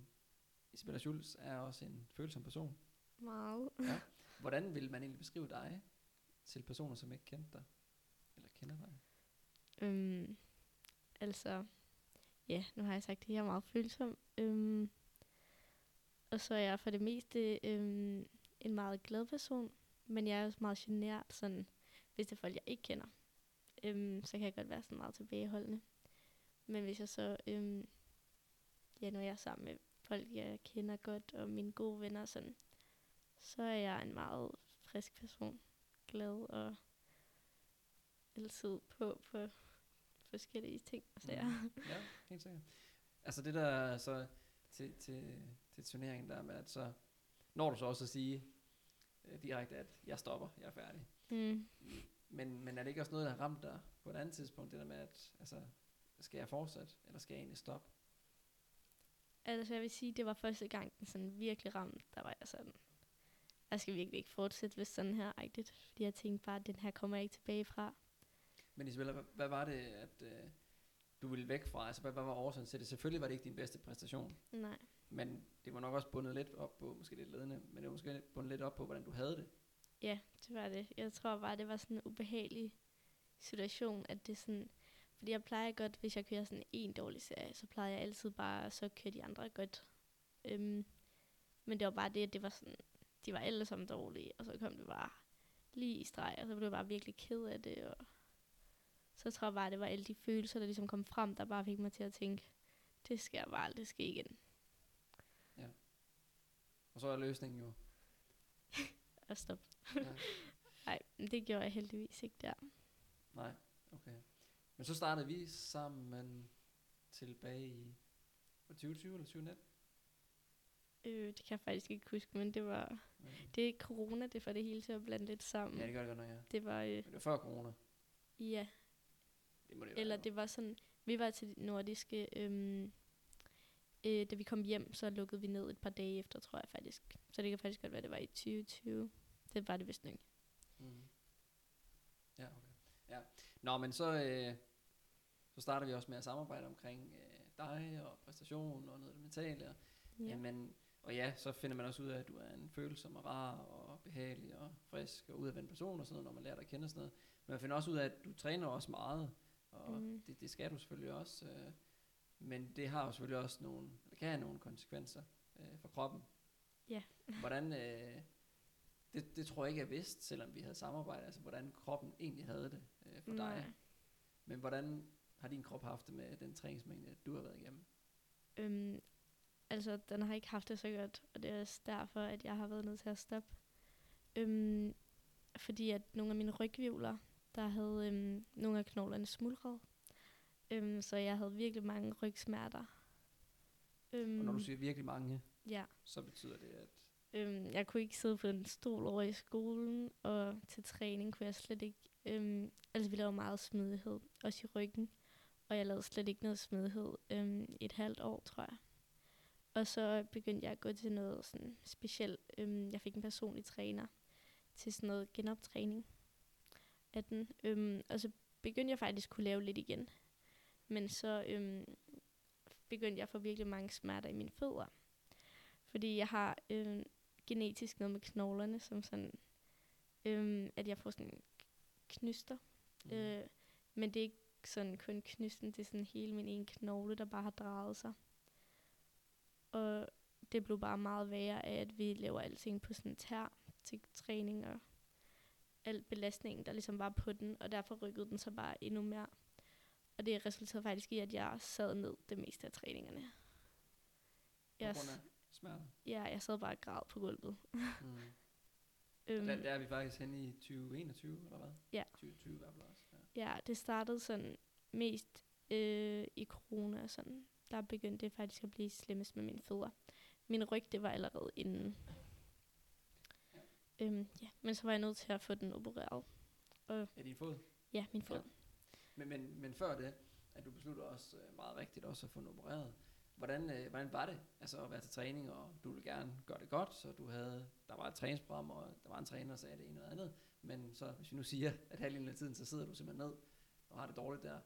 Isabella Schulz er også en følsom person. Meget. [LAUGHS] Hvordan vil man egentlig beskrive dig til personer, som ikke kender dig? Eller kender dig? Øhm, altså, ja, nu har jeg sagt det, jeg er meget følsom. Øhm, og så er jeg for det meste øhm, en meget glad person, men jeg er også meget genert, sådan, hvis det er folk, jeg ikke kender. Øhm, så kan jeg godt være sådan meget tilbageholdende. Men hvis jeg så, øhm, ja, når jeg er sammen med folk, jeg kender godt, og mine gode venner, sådan, så er jeg en meget frisk person. Glad og altid på på forskellige ting og sager. Mm. [LAUGHS] Ja, helt sikkert. Altså det der så til, til, til turneringen der med, at så når du så også at sige øh, direkte, at jeg stopper, jeg er færdig. Mm. Men, men er det ikke også noget, der har ramt dig på et andet tidspunkt, det der med, at altså, skal jeg fortsætte, eller skal jeg egentlig stoppe? Altså jeg vil sige, det var første gang, den sådan virkelig ramte. Der var jeg sådan, jeg skal virkelig ikke fortsætte, hvis sådan her agtigt. Fordi jeg tænkte bare, at den her kommer jeg ikke tilbage fra. Men Isabella, hvad, hvad var det, at øh, du ville væk fra? Altså, hvad, hvad var årsagen til det? Selvfølgelig var det ikke din bedste præstation, Nej. men det var nok også bundet lidt op på, måske lidt ledende, men det var måske bundet lidt op på, hvordan du havde det. Ja, det var det. Jeg tror bare, det var sådan en ubehagelig situation, at det sådan... Fordi jeg plejer godt, hvis jeg kører sådan en dårlig serie, så plejer jeg altid bare, så kører de andre godt. Øhm, men det var bare det, at det var sådan, de var alle sammen dårlige, og så kom det bare lige i streg, og så blev jeg bare virkelig ked af det, og så tror jeg bare, det var alle de følelser, der ligesom kom frem, der bare fik mig til at tænke, det skal bare aldrig ske igen. Ja. Og så er løsningen jo, og stop. ja, [LAUGHS] Nej, men det gjorde jeg heldigvis ikke der. nej, okay. Men så startede vi sammen tilbage i var det 2020 eller 2019? Øh, det kan jeg faktisk ikke huske, men det var, Ja, det er corona, det får det hele til at blande lidt sammen. ja det gør det godt nok, ja. Det var, øh, Men det var før corona. ja, Det må det eller være, det var sådan, vi var til de nordiske, øhm, øh, da vi kom hjem, så lukkede vi ned et par dage efter, tror jeg faktisk. Så det kan faktisk godt være, det var i 2020. Det var det vist nok. Mm. Ja, okay. Ja. Nå, men så, øh, så starter vi også med at samarbejde omkring øh, dig og præstation og noget af det mentale. Og, Ja. ja. men, og ja, så finder man også ud af, at du er en følsom og rar og behagelig og frisk og udadvendt person og sådan noget, når man lærer dig at kende og sådan noget. Men man finder også ud af, at du træner også meget, og mm. det, det skal du selvfølgelig også. Øh, men det har jo selvfølgelig også nogle, eller kan have nogle konsekvenser øh, for kroppen. Ja. Hvordan, øh, det, det tror jeg ikke, jeg vidste, selvom vi havde samarbejdet, altså hvordan kroppen egentlig havde det øh, for Nej. dig. Men hvordan har din krop haft det med den træningsmængde, du har været igennem? Øhm, altså, den har ikke haft det så godt, og det er også derfor, at jeg har været nødt til at stoppe. Øhm, fordi at nogle af mine rygvivler, der havde øhm, nogle af knoglerne smuldret. Øhm, så jeg havde virkelig mange rygsmerter. Øhm, Og når du siger virkelig mange, Ja, så betyder det, at øhm, jeg kunne ikke sidde på en stol over i skolen, og til træning kunne jeg slet ikke... Øhm, altså, vi lavede meget smidighed, også i ryggen. Og jeg lavede slet ikke noget smidighed øhm, i et halvt år, tror jeg. Og så begyndte jeg at gå til noget sådan specielt. Øhm, jeg fik en personlig træner til sådan noget genoptræning af den. Øhm, og så begyndte jeg faktisk at kunne lave lidt igen. Men så øhm, begyndte jeg at få virkelig mange smerter i mine fødder. Fordi jeg har øhm, genetisk noget med knoglerne, som sådan, øhm, at jeg får sådan knyster. mm. Øh, men det er ikke sådan kun knysten, det er sådan hele min ene knogle, der bare har drejet sig. Og det blev bare meget værre af, at vi laver alting på sådan tær til træning og al belastningen, der ligesom var på den, og derfor rykkede den så bare endnu mere. Og det resulterede faktisk i, at jeg sad ned det meste af træningerne. Jeg, smerter. ja, jeg sad bare og græd på gulvet. Mm. [LAUGHS] Øhm, Der, der er vi faktisk henne i 2021, eller hvad? Ja. 2020 i hvert fald også. Ja. Ja, det startede sådan mest øh, i corona og sådan. Der begyndte det faktisk at blive slemmest med mine fødder. Min ryg, det var allerede inden. Ja. Øhm, ja, men så var jeg nødt til at få den opereret. Er din fod? Ja, min fod. Ja. Men, men, men før det, at du besluttede også øh, meget rigtigt også at få den opereret. Hvordan, øh, hvordan var det altså at være til træning, og du ville gerne gøre det godt, så du havde, der var et træningsprogram, og der var en træner, der sagde det ene og andet, men så hvis vi nu siger, at halvdelen af tiden, så sidder du simpelthen ned og har det dårligt der.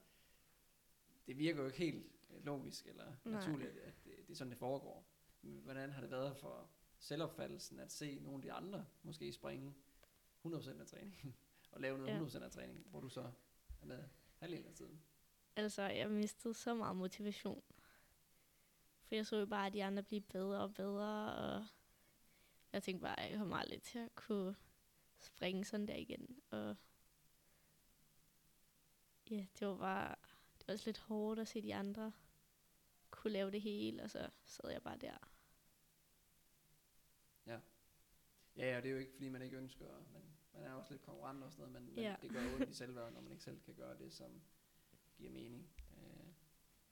Det virker jo ikke helt øh, logisk eller Nej. naturligt, at, at det, det er sådan, det foregår. Men hvordan har det været for selvopfattelsen at se nogle af de andre måske springe 100% af træningen, [LAUGHS] og lave noget Ja. 100% af træningen, hvor du så er med halvdelen af tiden? Altså, jeg mistede så meget motivation. For jeg så jo bare, at de andre blive bedre og bedre, og jeg tænkte bare, at jeg kommer aldrig til at kunne springe sådan der igen. Og ja, det var bare, det var også lidt hårdt at se de andre kunne lave det hele, og så sad jeg bare der. Ja, ja, og det er jo ikke, fordi man ikke ønsker, men man er også lidt konkurrent og sådan noget, men, men Ja. det gør ondt i selvværd, når man ikke selv kan gøre det, som giver mening øh,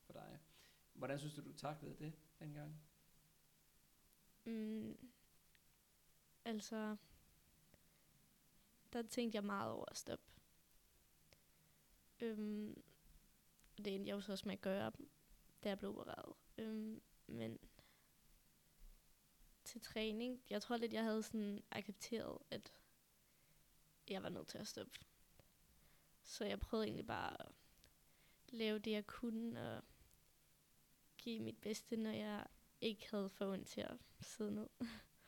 for dig. Hvordan synes du, du taklede det dengang? Mm, altså, der tænkte jeg meget over at stoppe. Øhm, det endte jeg jo så også med at gøre, da jeg blev opereret. Øhm, men til træning, jeg tror lidt, jeg havde sådan accepteret, at jeg var nødt til at stoppe. Så jeg prøvede egentlig bare at lave det, jeg kunne, og give mit bedste, når jeg ikke havde for ondt til at sidde ned.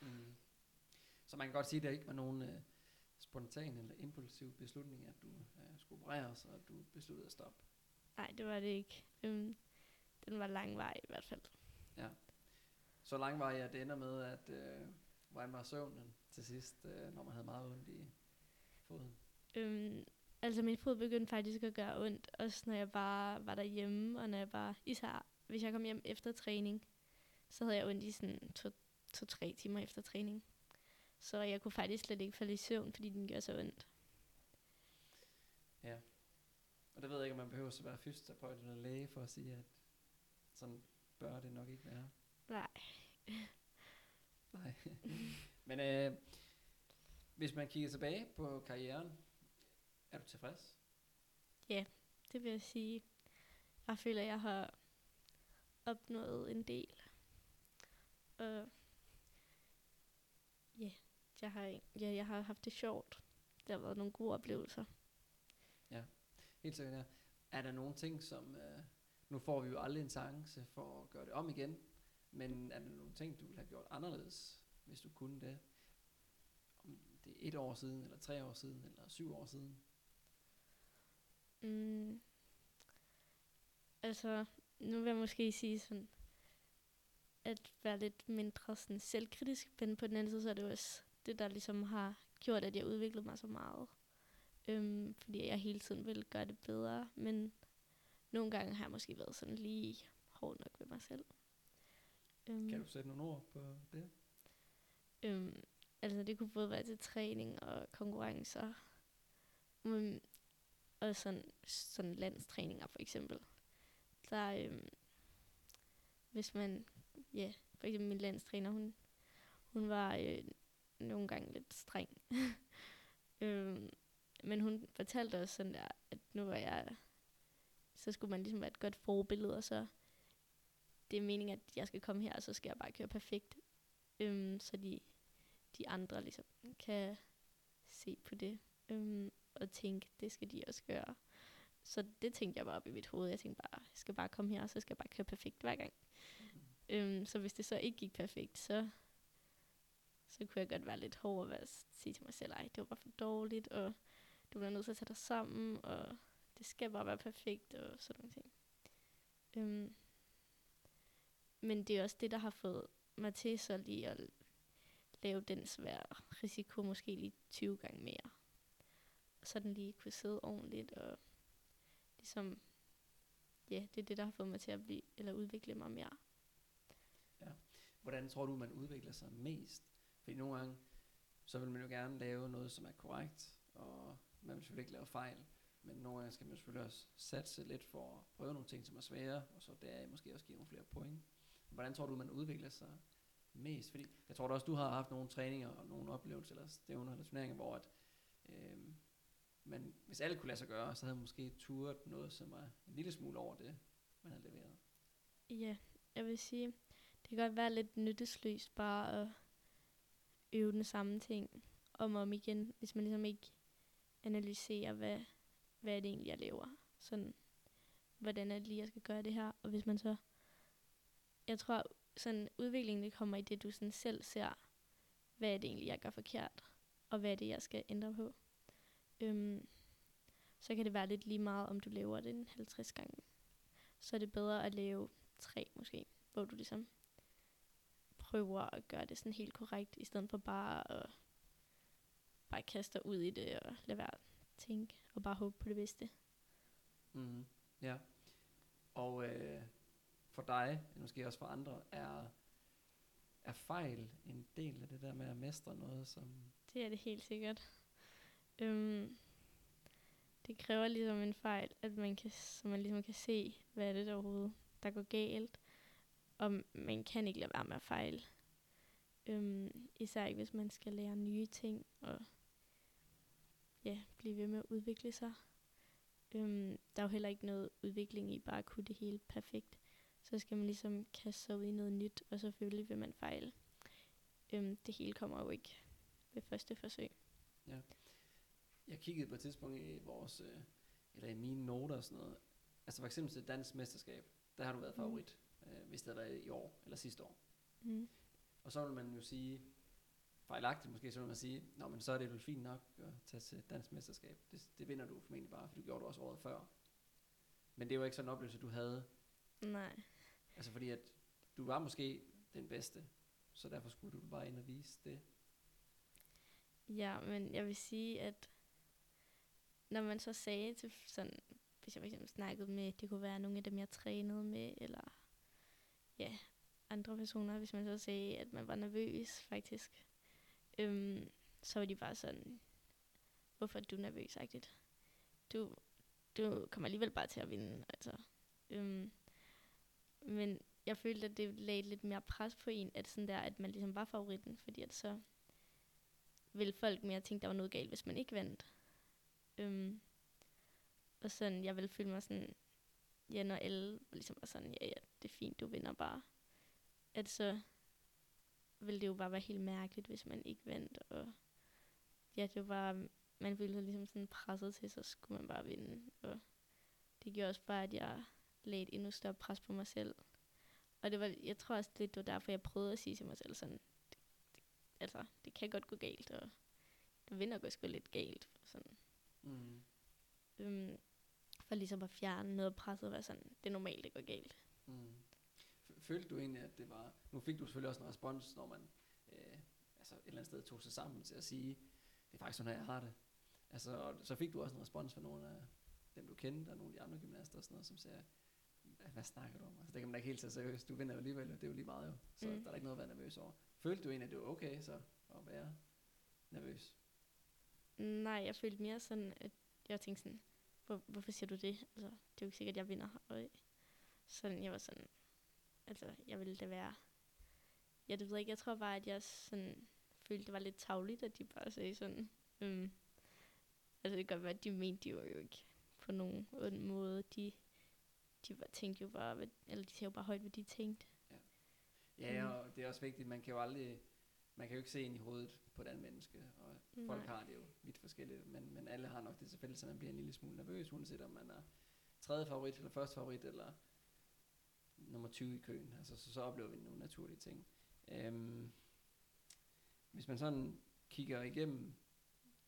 Mm. Så man kan godt sige, at der ikke var nogen øh, spontan eller impulsiv beslutning, at du øh, skulle opereres, og at du besluttede at stoppe. Nej, det var det ikke. Øhm, den var lang vej i hvert fald. Ja. Så lang var jeg, at det ender med, at øh, var søvnen til sidst, øh, når man havde meget ondt i foden? Øhm, altså min fod begyndte faktisk at gøre ondt, også når jeg bare var derhjemme, og når jeg bare, især hvis jeg kom hjem efter træning, så havde jeg ondt i sådan to-tre to, timer efter træning. Så jeg kunne faktisk slet ikke falde i søvn, fordi den gør så ondt. Ja. Og det ved jeg ikke, om man behøver at være fysioterapeut eller læge for at sige, at sådan bør det nok ikke være. Nej. [LAUGHS] Nej. Men øh, hvis man kigger tilbage på karrieren, er du tilfreds? Ja, det vil jeg sige. Jeg føler, at jeg har opnået en del. Og ja, jeg har, ja, jeg har haft det sjovt. Det har været nogle gode oplevelser. Ja, helt sikkert. Ja. Er der nogle ting, som... Øh, nu får vi jo aldrig en chance for at gøre det om igen, men er der nogle ting, du ville have gjort anderledes, hvis du kunne det? Det er et år siden, eller tre år siden, eller syv år siden? Mm, altså, nu vil jeg måske sige sådan, at være lidt mindre sådan selvkritisk, men på den anden side, så er det også det, der ligesom har gjort, at jeg udviklede mig så meget. Øhm, fordi jeg hele tiden ville gøre det bedre, men nogle gange har jeg måske været sådan lige hård nok ved mig selv. Øhm, kan du sætte nogle ord på det? Øhm, altså det kunne både være til træning og konkurrencer. men, og sådan, sådan landstræninger for eksempel. Der, øhm, hvis man, ja, for eksempel min landstræner, hun, hun var øh, nogle gange lidt streng. [LAUGHS] øhm, men hun fortalte os sådan der, at nu var jeg, så skulle man ligesom være et godt forbillede, og så det er meningen, at jeg skal komme her, og så skal jeg bare køre perfekt. Øhm, så de, de andre ligesom kan se på det, øhm, og tænke, det skal de også gøre. Så det tænkte jeg bare op i mit hoved. Jeg tænkte bare, jeg skal bare komme her, og så skal jeg bare køre perfekt hver gang. Mm. Øhm, så hvis det så ikke gik perfekt, så, så kunne jeg godt være lidt hård og være, sige til mig selv, ej, det var bare for dårligt, og du bliver nødt til at tage dig sammen, og det skal bare være perfekt, og sådan nogle ting. Øhm, men det er også det, der har fået mig til så lige at lave den svære risiko måske lige 20 gange mere. Og så den lige kunne sidde ordentligt og ligesom, ja, det er det, der har fået mig til at blive, eller udvikle mig mere. Ja. Hvordan tror du, man udvikler sig mest? Fordi nogle gange, så vil man jo gerne lave noget, som er korrekt, og man vil selvfølgelig ikke lave fejl. Men nogle gange skal man selvfølgelig også satse lidt for at prøve nogle ting, som er svære, og så der måske også give nogle flere point. Hvordan tror du, man udvikler sig mest? Fordi jeg tror da også, du har haft nogle træninger og nogle oplevelser, eller stævner eller turneringer, hvor at, øh, men hvis alle kunne lade sig gøre, så havde man måske turet noget, som var en lille smule over det, man havde leveret. Ja, jeg vil sige, det kan godt være lidt nyttesløst bare at øve den samme ting om og om igen, hvis man ligesom ikke analyserer, hvad, hvad er det egentlig, jeg laver. Sådan, hvordan er det lige, jeg skal gøre det her. Og hvis man så, jeg tror, sådan udviklingen det kommer i det, du sådan selv ser, hvad er det egentlig, jeg gør forkert, og hvad er det, jeg skal ændre på. Øhm, så kan det være lidt lige meget, om du laver det en 50 gange. Så er det bedre at lave tre måske, hvor du ligesom prøver at gøre det sådan helt korrekt, i stedet for bare at bare kaste ud i det og lade være at tænke og bare håbe på det bedste. Mm, ja. Og øh, for dig, måske også for andre, er, er fejl en del af det der med at mestre noget, som... Det er det helt sikkert. Øhm, det kræver ligesom en fejl, at man kan, så man ligesom kan se, hvad er det der overhovedet, der går galt. Og man kan ikke lade være med at fejle. Øhm, især ikke, hvis man skal lære nye ting og ja, blive ved med at udvikle sig. Øhm, der er jo heller ikke noget udvikling i bare at kunne det hele perfekt. Så skal man ligesom kaste sig ud i noget nyt, og selvfølgelig vil man fejle. Øhm, det hele kommer jo ikke ved første forsøg. Ja. Jeg kiggede på et tidspunkt i vores øh, eller i mine noter og sådan noget, altså for eksempel til dansk mesterskab, der har du været Mm. favorit, mm. øh, hvis det havde været i år, eller sidste år. Mm. Og så vil man jo sige, fejlagtigt måske, så vil man sige, Nå, men så er det jo fint nok at tage til dansk mesterskab. Det, det vinder du formentlig bare, for du gjorde det også året før. Men det jo ikke sådan en oplevelse, du havde. Nej. Altså fordi at du var måske den bedste, så derfor skulle du bare ind og vise det. Ja, men jeg vil sige, at når man så sagde til sådan, hvis jeg for eksempel snakkede med, det kunne være nogle af dem, jeg trænede med, eller ja, andre personer, hvis man så sagde, at man var nervøs faktisk, øhm, så var de bare sådan, hvorfor er du nervøs, agtigt? Du, du kommer alligevel bare til at vinde, altså. Øhm, men jeg følte, at det lagde lidt mere pres på en, at sådan der, at man ligesom var favoritten, fordi at så ville folk mere tænke, der var noget galt, hvis man ikke vandt. Øhm, og sådan, jeg ville føle mig sådan, ja, når alle ligesom var sådan, ja, ja, det er fint, du vinder bare. At så ville det jo bare være helt mærkeligt, hvis man ikke vandt. Og ja, det var, man følte sig ligesom sådan presset til, så skulle man bare vinde. Og det gjorde også bare, at jeg lagde et endnu større pres på mig selv. Og det var, jeg tror også lidt, det var derfor, jeg prøvede at sige til mig selv sådan, det, det, altså, det kan godt gå galt, og det vinder godt sgu lidt galt. Sådan. Mm. Øhm, for ligesom at fjerne noget presset og være sådan, det er normalt, det går galt. Mm. Følte du egentlig, at det var... Nu fik du selvfølgelig også en respons, når man øh, altså et eller andet sted tog sig sammen til at sige, det er faktisk sådan her, jeg har det. Altså, og så fik du også en respons fra nogle af dem, du kendte, og nogle af de andre gymnaster og sådan noget, som sagde, [LAUGHS] "Hvad- snakker du om? Altså, det kan man da ikke helt tage seriøst. Du vinder jo alligevel, det er jo lige meget jo. Så Mm. der er ikke noget at være nervøs over. Følte du egentlig, at det var okay så at være nervøs? Nej, jeg følte mere sådan, at jeg tænkte sådan, Hvor, hvorfor siger du det? Altså, det er jo ikke sikkert, at jeg vinder. Og sådan, jeg var sådan, altså, jeg ville da være, ja, det ved jeg ikke, jeg tror bare, at jeg sådan, følte, det var lidt tavligt, at de bare sagde sådan, øhm, altså det kan godt være, at de mente, de var jo ikke på nogen ond måde, de, de var, tænkte jo bare, hvad, eller de sagde jo bare højt, hvad de tænkte. Ja, Mm. og det er også vigtigt, man kan jo aldrig, man kan jo ikke se ind i hovedet på et andet menneske, og folk Nej. har det jo vidt forskelligt, men, men alle har nok det til fælles, at man bliver en lille smule nervøs, uanset om man er tredje favorit, eller første favorit, eller nummer 20 i køen, altså så, så oplever vi nogle naturlige ting. Øhm, hvis man sådan kigger igennem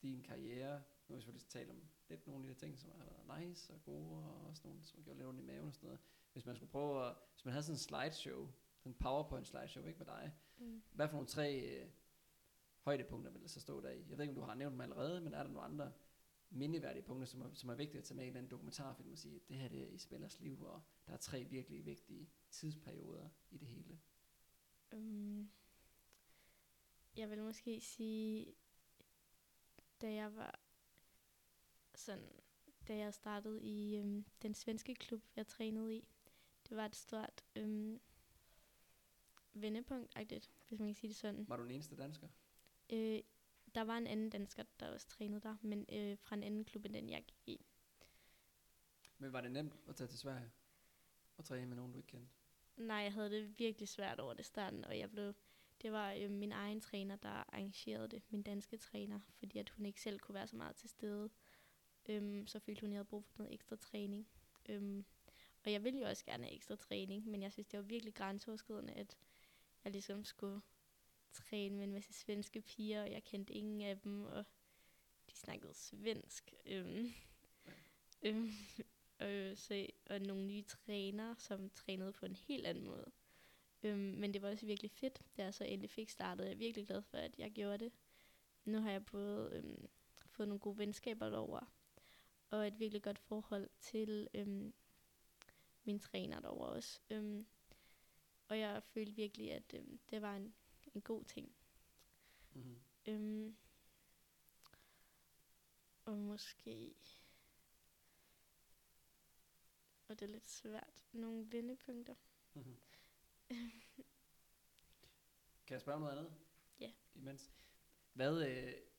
din karriere, nu har vi selvfølgelig talt om lidt nogle af de ting, som har været nice og gode, og også nogle, som har gjort lidt ondt i maven og sådan noget. Hvis man skulle prøve at, hvis man havde sådan en slideshow, sådan en PowerPoint slideshow, ikke med dig, Mm. hvad for nogle tre øh, højdepunkter vil der så stå der i? Jeg ved ikke, om du har nævnt dem allerede, men er der nogle andre mindeværdige punkter, som er, som er vigtige at tage med i en eller anden dokumentarfilm og sige, at det her det er i spillers liv, og der er tre virkelig vigtige tidsperioder i det hele? Um, jeg vil måske sige, da jeg var sådan, da jeg startede i øhm, den svenske klub, jeg trænede i, det var et stort øhm, vendepunkt hvis man kan sige det sådan. Var du den eneste dansker? Øh, der var en anden dansker, der også trænede der, men øh, fra en anden klub, end den jeg gik i. Men var det nemt at tage til Sverige og træne med nogen, du ikke kendte? Nej, jeg havde det virkelig svært over det starten, og jeg blev, det var øh, min egen træner, der arrangerede det, min danske træner, fordi at hun ikke selv kunne være så meget til stede. Øhm, så følte hun, at jeg havde brug for noget ekstra træning. Øhm, og jeg ville jo også gerne have ekstra træning, men jeg synes, det var virkelig grænseoverskridende, at jeg ligesom skulle træne med en masse svenske piger, og jeg kendte ingen af dem, og de snakkede svensk. Øhm, [LAUGHS] øhm, øh, så, og nogle nye trænere, som trænede på en helt anden måde. Øhm, men det var også virkelig fedt, da jeg så endelig fik startet. Jeg er virkelig glad for, at jeg gjorde det. Nu har jeg både øhm, fået nogle gode venskaber over og et virkelig godt forhold til øhm, min træner derovre også. Øhm, og jeg følte virkelig, at øhm, det var en, en god ting. Mm-hmm. Øhm, og måske... Og det er lidt svært. Nogle vendepunkter. Mm-hmm. kan jeg spørge om noget andet? Ja. Imens. Hvad, øh,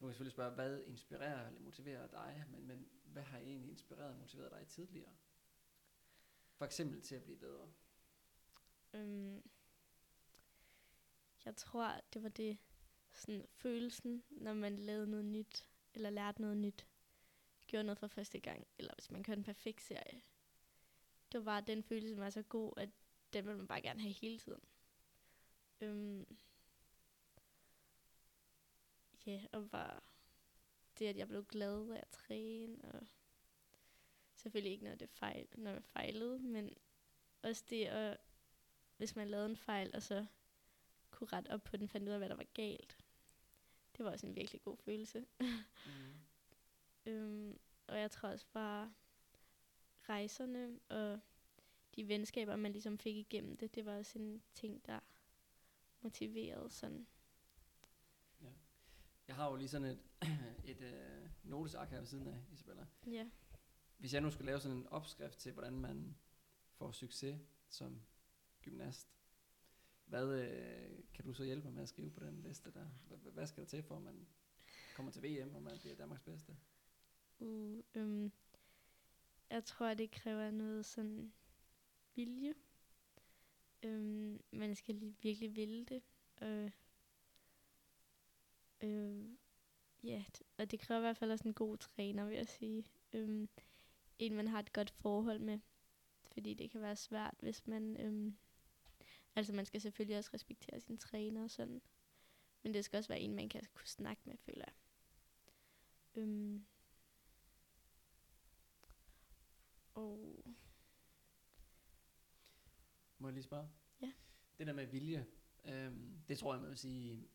nu kan jeg selvfølgelig spørge, hvad inspirerer eller motiverer dig, men, men hvad har egentlig inspireret og motiveret dig tidligere? For eksempel til at blive bedre. Øhm, jeg tror, det var det sådan følelsen, når man lavede noget nyt, eller lærte noget nyt. gjorde noget for første gang, eller hvis man kørte en perfekt serie. Det var bare den følelse, som var så god, at den ville man bare gerne have hele tiden. Øhm, ja, og bare det, at jeg blev glad af at træne, og selvfølgelig ikke, når det fejl, når jeg fejlede, men også det at, hvis man lavede en fejl, og så kunne rette op på den, fandt ud af, hvad der var galt. Det var også en virkelig god følelse. mm. [LAUGHS] øhm, og jeg tror også bare, rejserne og de venskaber, man ligesom fik igennem det, det var også en ting, der motiverede sådan. Jeg har jo lige sådan et, [CLEARS THROAT] et uh, notesark her ved siden af, Isabella. Ja. Hvis jeg nu skulle lave sådan en opskrift til, hvordan man får succes som gymnast, hvad øh, kan du så hjælpe mig med at skrive på den liste der? Hvad, hvad skal der til for, at man kommer til VM, og man bliver Danmarks bedste? Uh, øhm, jeg tror, det kræver noget sådan vilje. Øhm, man skal lige virkelig ville det. Øh, øh, ja, og det kræver i hvert fald også en god træner, vil jeg sige. Øhm, en, man har et godt forhold med. Fordi det kan være svært, hvis man... Øhm, altså, man skal selvfølgelig også respektere sin træner og sådan. Men det skal også være en, man kan kunne snakke med, føler jeg. Øhm, og... Må jeg lige spørge? Ja. Det der med vilje, øhm, det tror jeg, man vil sige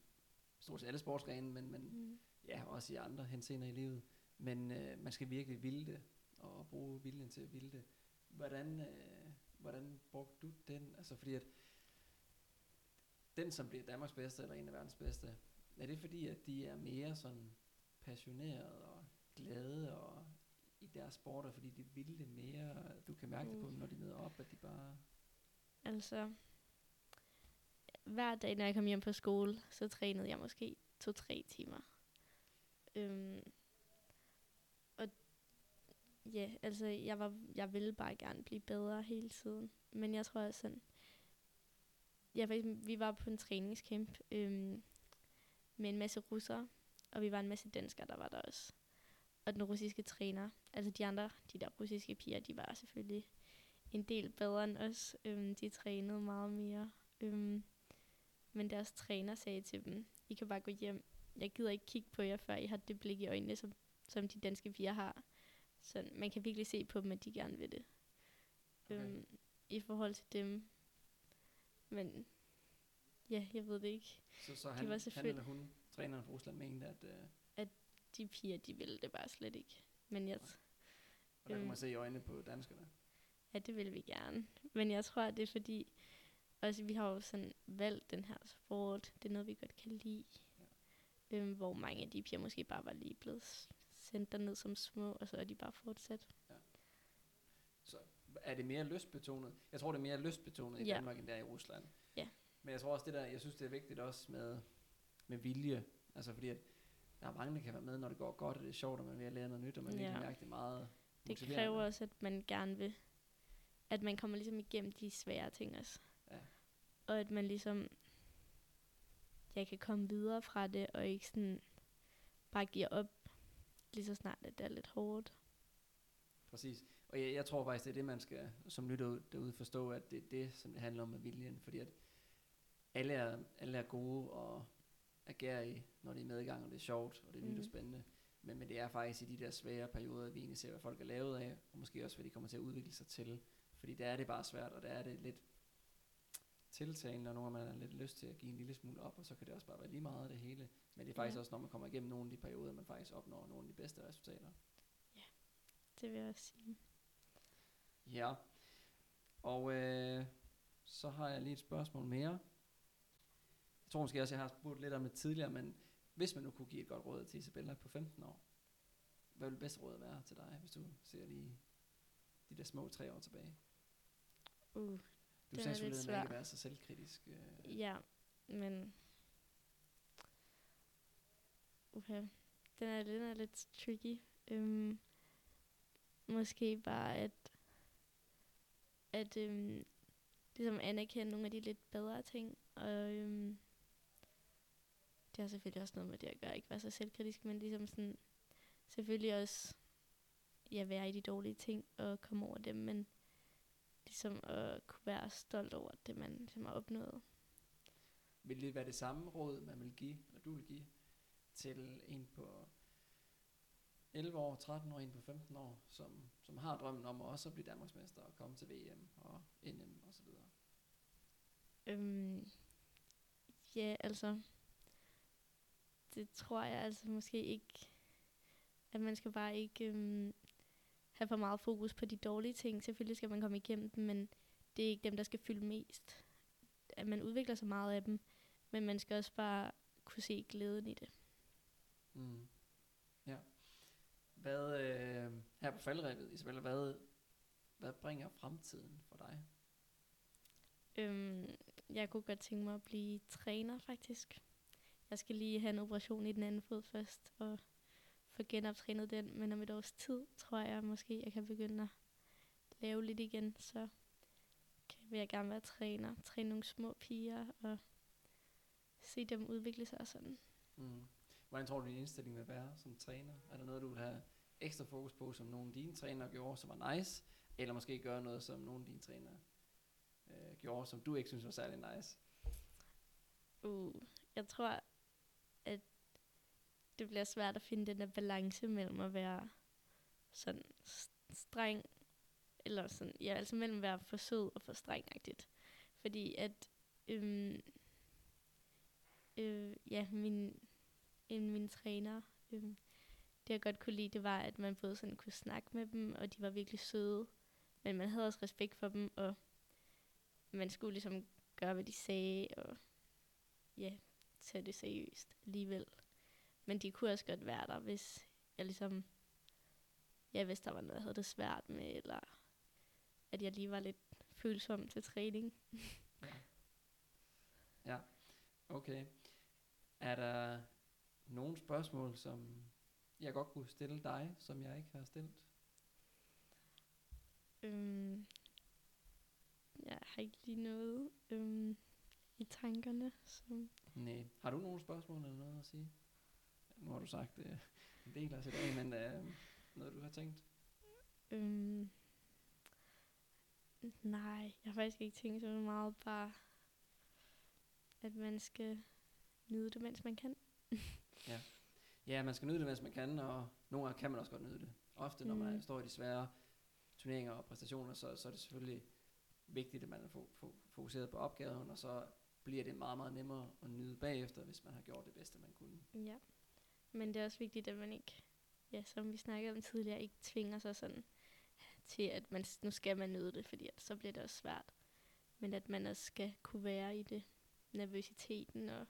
stort set alle sportsgrene, men, men mm. ja, også i andre henseender i livet. Men øh, man skal virkelig ville det, og bruge viljen til at ville det. Hvordan, øh, hvordan brugte du den? Altså fordi at den, som bliver Danmarks bedste, eller en af verdens bedste, er det fordi, at de er mere sådan passionerede og glade og i deres sporter, fordi de vil det mere? Du kan mærke mm. det på dem, når de møder op, at de bare... Altså, hver dag, når jeg kom hjem på skole, så trænede jeg måske to-tre timer. Øhm, og ja, altså, jeg, var, jeg ville bare gerne blive bedre hele tiden. Men jeg tror også sådan, ja, vi var på en træningscamp øhm, med en masse russere, og vi var en masse danskere, der var der også. Og den russiske træner, altså de andre, de der russiske piger, de var selvfølgelig en del bedre end os. Øhm, de trænede meget mere. Øhm, men deres træner sagde til dem, I kan bare gå hjem. Jeg gider ikke kigge på jer, før I har det blik i øjnene, som, som de danske piger har. Så man kan virkelig se på dem, at de gerne vil det. Okay. Øhm, I forhold til dem. Men ja, jeg ved det ikke. Så, så han, var han eller hun, træneren for Rusland, mente, at... Uh... At de piger, de ville det bare slet ikke. Men jeg... Og der kan man se i øjnene på danskerne. Ja, det vil vi gerne. Men jeg tror, det er fordi, også vi har jo sådan valgt den her sport. Det er noget, vi godt kan lide. Ja. Øhm, hvor mange af de piger måske bare var lige blevet sendt derned som små, og så er de bare fortsat. Ja. Så er det mere lystbetonet? Jeg tror, det er mere lystbetonet i ja. Danmark, end der i Rusland. Ja. Men jeg tror også, det der, jeg synes, det er vigtigt også med, med vilje. Altså fordi, at der er mange, der kan være med, når det går godt, og det er sjovt, og man vil lære noget nyt, og man ja. mærke det meget Det kræver også, at man gerne vil at man kommer ligesom igennem de svære ting også. Og at man ligesom, jeg kan komme videre fra det, og ikke sådan bare giver op, lige så snart at det er lidt hårdt. Præcis. Og jeg, jeg tror faktisk, det er det, man skal som lytter derude forstå, at det er det, som det handler om med viljen. Fordi at alle er, alle er gode og i, når de er medgang, og det er sjovt, og det er nyt mm. og spændende. Men, men det er faktisk i de der svære perioder, at vi egentlig ser, hvad folk er lavet af, og måske også, hvad de kommer til at udvikle sig til. Fordi der er det bare svært, og der er det lidt tiltagende, og nogle gange man har lidt lyst til at give en lille smule op, og så kan det også bare være lige meget af det hele. Men det er faktisk ja. også, når man kommer igennem nogle af de perioder, man faktisk opnår nogle af de bedste resultater. Ja, det vil jeg også sige. Ja, og øh, så har jeg lige et spørgsmål mere. Jeg tror måske også, jeg har spurgt lidt om det tidligere, men hvis man nu kunne give et godt råd til Isabella på 15 år, hvad vil det bedste råd være til dig, hvis du ser lige de der små tre år tilbage? Uh, du sagde at ikke være så selvkritisk. Øh. Ja, men... Okay. Den er, den er lidt tricky. Um, måske bare, at at um, ligesom anerkende nogle af de lidt bedre ting. Og um, det har selvfølgelig også noget med det at gøre, ikke være så selvkritisk, men ligesom sådan, selvfølgelig også ja, være i de dårlige ting og komme over dem, men ligesom at kunne være stolt over det, man ligesom har opnået. Vil det være det samme råd, man vil give, eller du vil give, til en på 11 år, 13 år, en på 15 år, som, som har drømmen om også at blive Danmarksmester og komme til VM og NM og så videre? Øhm, ja, altså, det tror jeg altså måske ikke, at man skal bare ikke øhm, have for meget fokus på de dårlige ting. Selvfølgelig skal man komme igennem dem, men det er ikke dem, der skal fylde mest. At man udvikler sig meget af dem, men man skal også bare kunne se glæden i det. Mm. Ja. Hvad, øh, her på faldrebet, Isabella, hvad, hvad bringer fremtiden for dig? Øhm, jeg kunne godt tænke mig at blive træner, faktisk. Jeg skal lige have en operation i den anden fod først, og få genoptrænet den. Men om et års tid, tror jeg måske, jeg kan begynde at lave lidt igen. Så kan, vil jeg gerne være træner. Træne nogle små piger, og se dem udvikle sig og sådan. Mm. Hvordan tror du, din indstilling vil være som træner? Er der noget, du vil have ekstra fokus på, som nogle af dine trænere gjorde, som var nice? Eller måske gøre noget, som nogle af dine trænere øh, gjorde, som du ikke synes var særlig nice? Uh, jeg tror, at det bliver svært at finde den der balance mellem at være sådan streng, eller sådan, ja, altså mellem at være for sød og for strengagtigt. Fordi at, øhm, øh, ja, min, en min træner, øhm, det jeg godt kunne lide, det var, at man både sådan kunne snakke med dem, og de var virkelig søde, men man havde også respekt for dem, og man skulle ligesom gøre, hvad de sagde, og ja, tage det seriøst alligevel. Men de kunne også godt være der, hvis jeg ligesom, ja, hvis der var noget, jeg havde det svært med, eller at jeg lige var lidt følsom til træning. ja. [LAUGHS] ja, okay. Er der nogle spørgsmål, som jeg godt kunne stille dig, som jeg ikke har stillet? Øhm, jeg har ikke lige noget øhm, i tankerne. Som Nej. Har du nogle spørgsmål eller noget at sige? Nu har du sagt øh, en del af i dag, men øh, noget du har tænkt? Øhm, nej, jeg har faktisk ikke tænkt så meget. Bare, at man skal nyde det, mens man kan. [LAUGHS] ja. ja, man skal nyde det, mens man kan, og nogle gange kan man også godt nyde det. Ofte, når mm. man står i de svære turneringer og præstationer, så, så er det selvfølgelig vigtigt, at man er fokuseret på opgaven, og så bliver det meget, meget nemmere at nyde bagefter, hvis man har gjort det bedste, man kunne. Ja, men det er også vigtigt, at man ikke, ja, som vi snakkede om tidligere, ikke tvinger sig sådan til, at man, nu skal man nyde det, fordi at så bliver det også svært. Men at man også skal kunne være i det, nervøsiteten og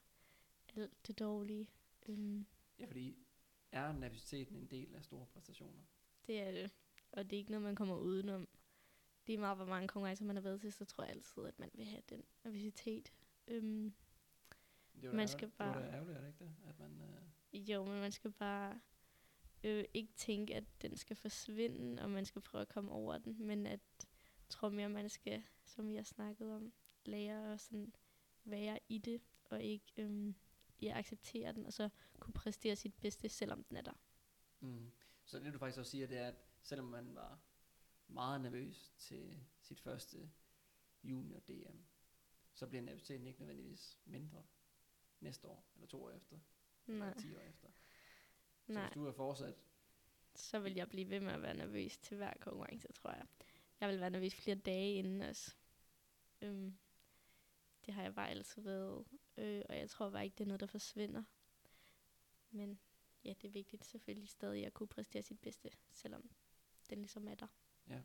alt det dårlige. Um. Ja, fordi er nervøsiteten en del af store præstationer? Det er det, og det er ikke noget, man kommer udenom. Det er meget, hvor mange konkurrencer man har været til, så tror jeg altid, at man vil have den nervøsitet. Um, det man skal bare, det da ærgerligt, er det ikke det? At man, øh... Jo, men man skal bare øh, ikke tænke, at den skal forsvinde, og man skal prøve at komme over den, men at tror mere, man skal, som vi har snakket om, lære at sådan være i det, og ikke øhm, ja, acceptere den, og så kunne præstere sit bedste, selvom den er der. Mm. Så det du faktisk også siger, det er, at selvom man var meget nervøs til sit første junior DM, så bliver nervøsiteten ikke nødvendigvis mindre næste år, eller to år efter, Nej. eller ti år efter. Så Nej. hvis du er fortsat... Så vil jeg blive ved med at være nervøs til hver konkurrence, tror jeg. Jeg vil være nervøs flere dage inden også. Øhm, det har jeg bare altid været. Øh, og jeg tror bare ikke, det er noget, der forsvinder. Men ja, det er vigtigt selvfølgelig stadig at kunne præstere sit bedste, selvom den ligesom er der. Ja.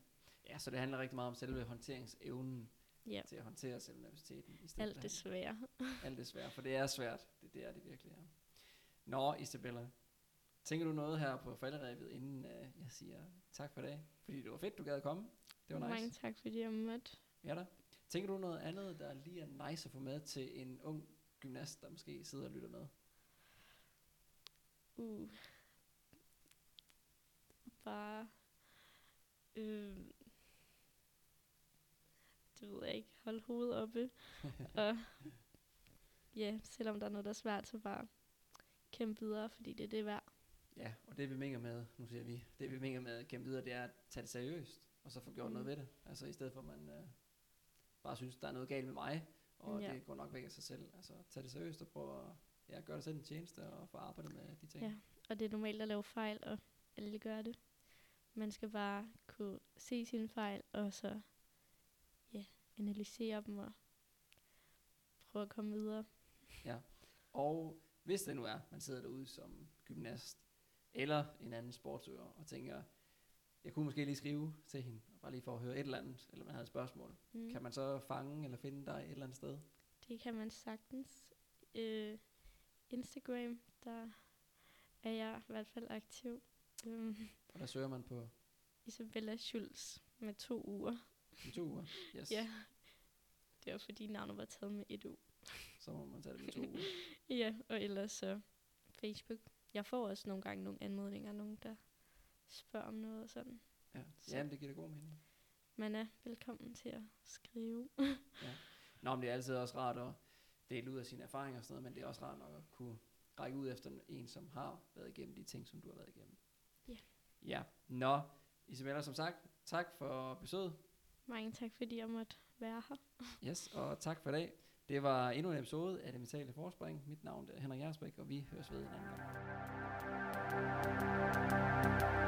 ja, så det handler rigtig meget om selve håndteringsevnen ja. til at håndtere selve nervøsiteten. I stedet Alt det svære. Alt det svære, for det er svært. Det, det er det virkelig, ja. Nå, Isabella, tænker du noget her på falderæbet, inden uh, jeg siger tak for det? Fordi det var fedt, du gad at komme. Det var nice. Mange tak, fordi jeg måtte. Ja da. Tænker du noget andet, der lige er nice at få med til en ung gymnast, der måske sidder og lytter med? Uh. Bare... Øh, det ved jeg ikke, holde hovedet oppe. [LAUGHS] og ja, selvom der er noget, der er svært, så bare kæmpe videre, fordi det er det værd. Ja, og det vi mener med, nu siger vi, det vi mener med at kæmpe videre, det er at tage det seriøst, og så få gjort mm. noget ved det. Altså i stedet for at man øh, bare synes, der er noget galt med mig, og Ja. det går nok væk af sig selv. Altså tage det seriøst og prøve at ja, gøre dig selv en tjeneste og få arbejdet med de ting. Ja. Og det er normalt at lave fejl, og alle gør det. Man skal bare kunne se sine fejl, og så ja, analysere dem og prøve at komme videre. Og hvis det nu er, man sidder derude som gymnast, eller en anden sportsøver, og tænker, jeg kunne måske lige skrive til hende, bare lige for at høre et eller andet, eller man havde et spørgsmål. Mm. Kan man så fange eller finde dig et eller andet sted? Det kan man sagtens. Øh, Instagram, der er jeg i hvert fald aktiv. Øhm, Og der søger man på Isabella Schulz med to uger. i to uger. Yes. Ja. Det var fordi navnet var taget med et u. Så må man tage det med to uger. [LAUGHS] Ja, og ellers så Facebook. Jeg får også nogle gange nogle anmodninger, nogen der spørger om noget og sådan. Ja. Så. Jamen, det giver da god mening. Man er velkommen til at skrive. [LAUGHS] Nå, men det er altid også rart at dele ud af sine erfaringer og sådan noget, men det er også rart nok at kunne række ud efter en, som har været igennem de ting, som du har været igennem. Ja. Ja. Nå, Isabella, som sagt, tak for besøget. Mange tak, fordi jeg måtte være her. Yes, og tak for i dag. Det var endnu en episode af Det Mentale Forspring. Mit navn er Henrik Jersbæk, og vi høres ved en anden gang.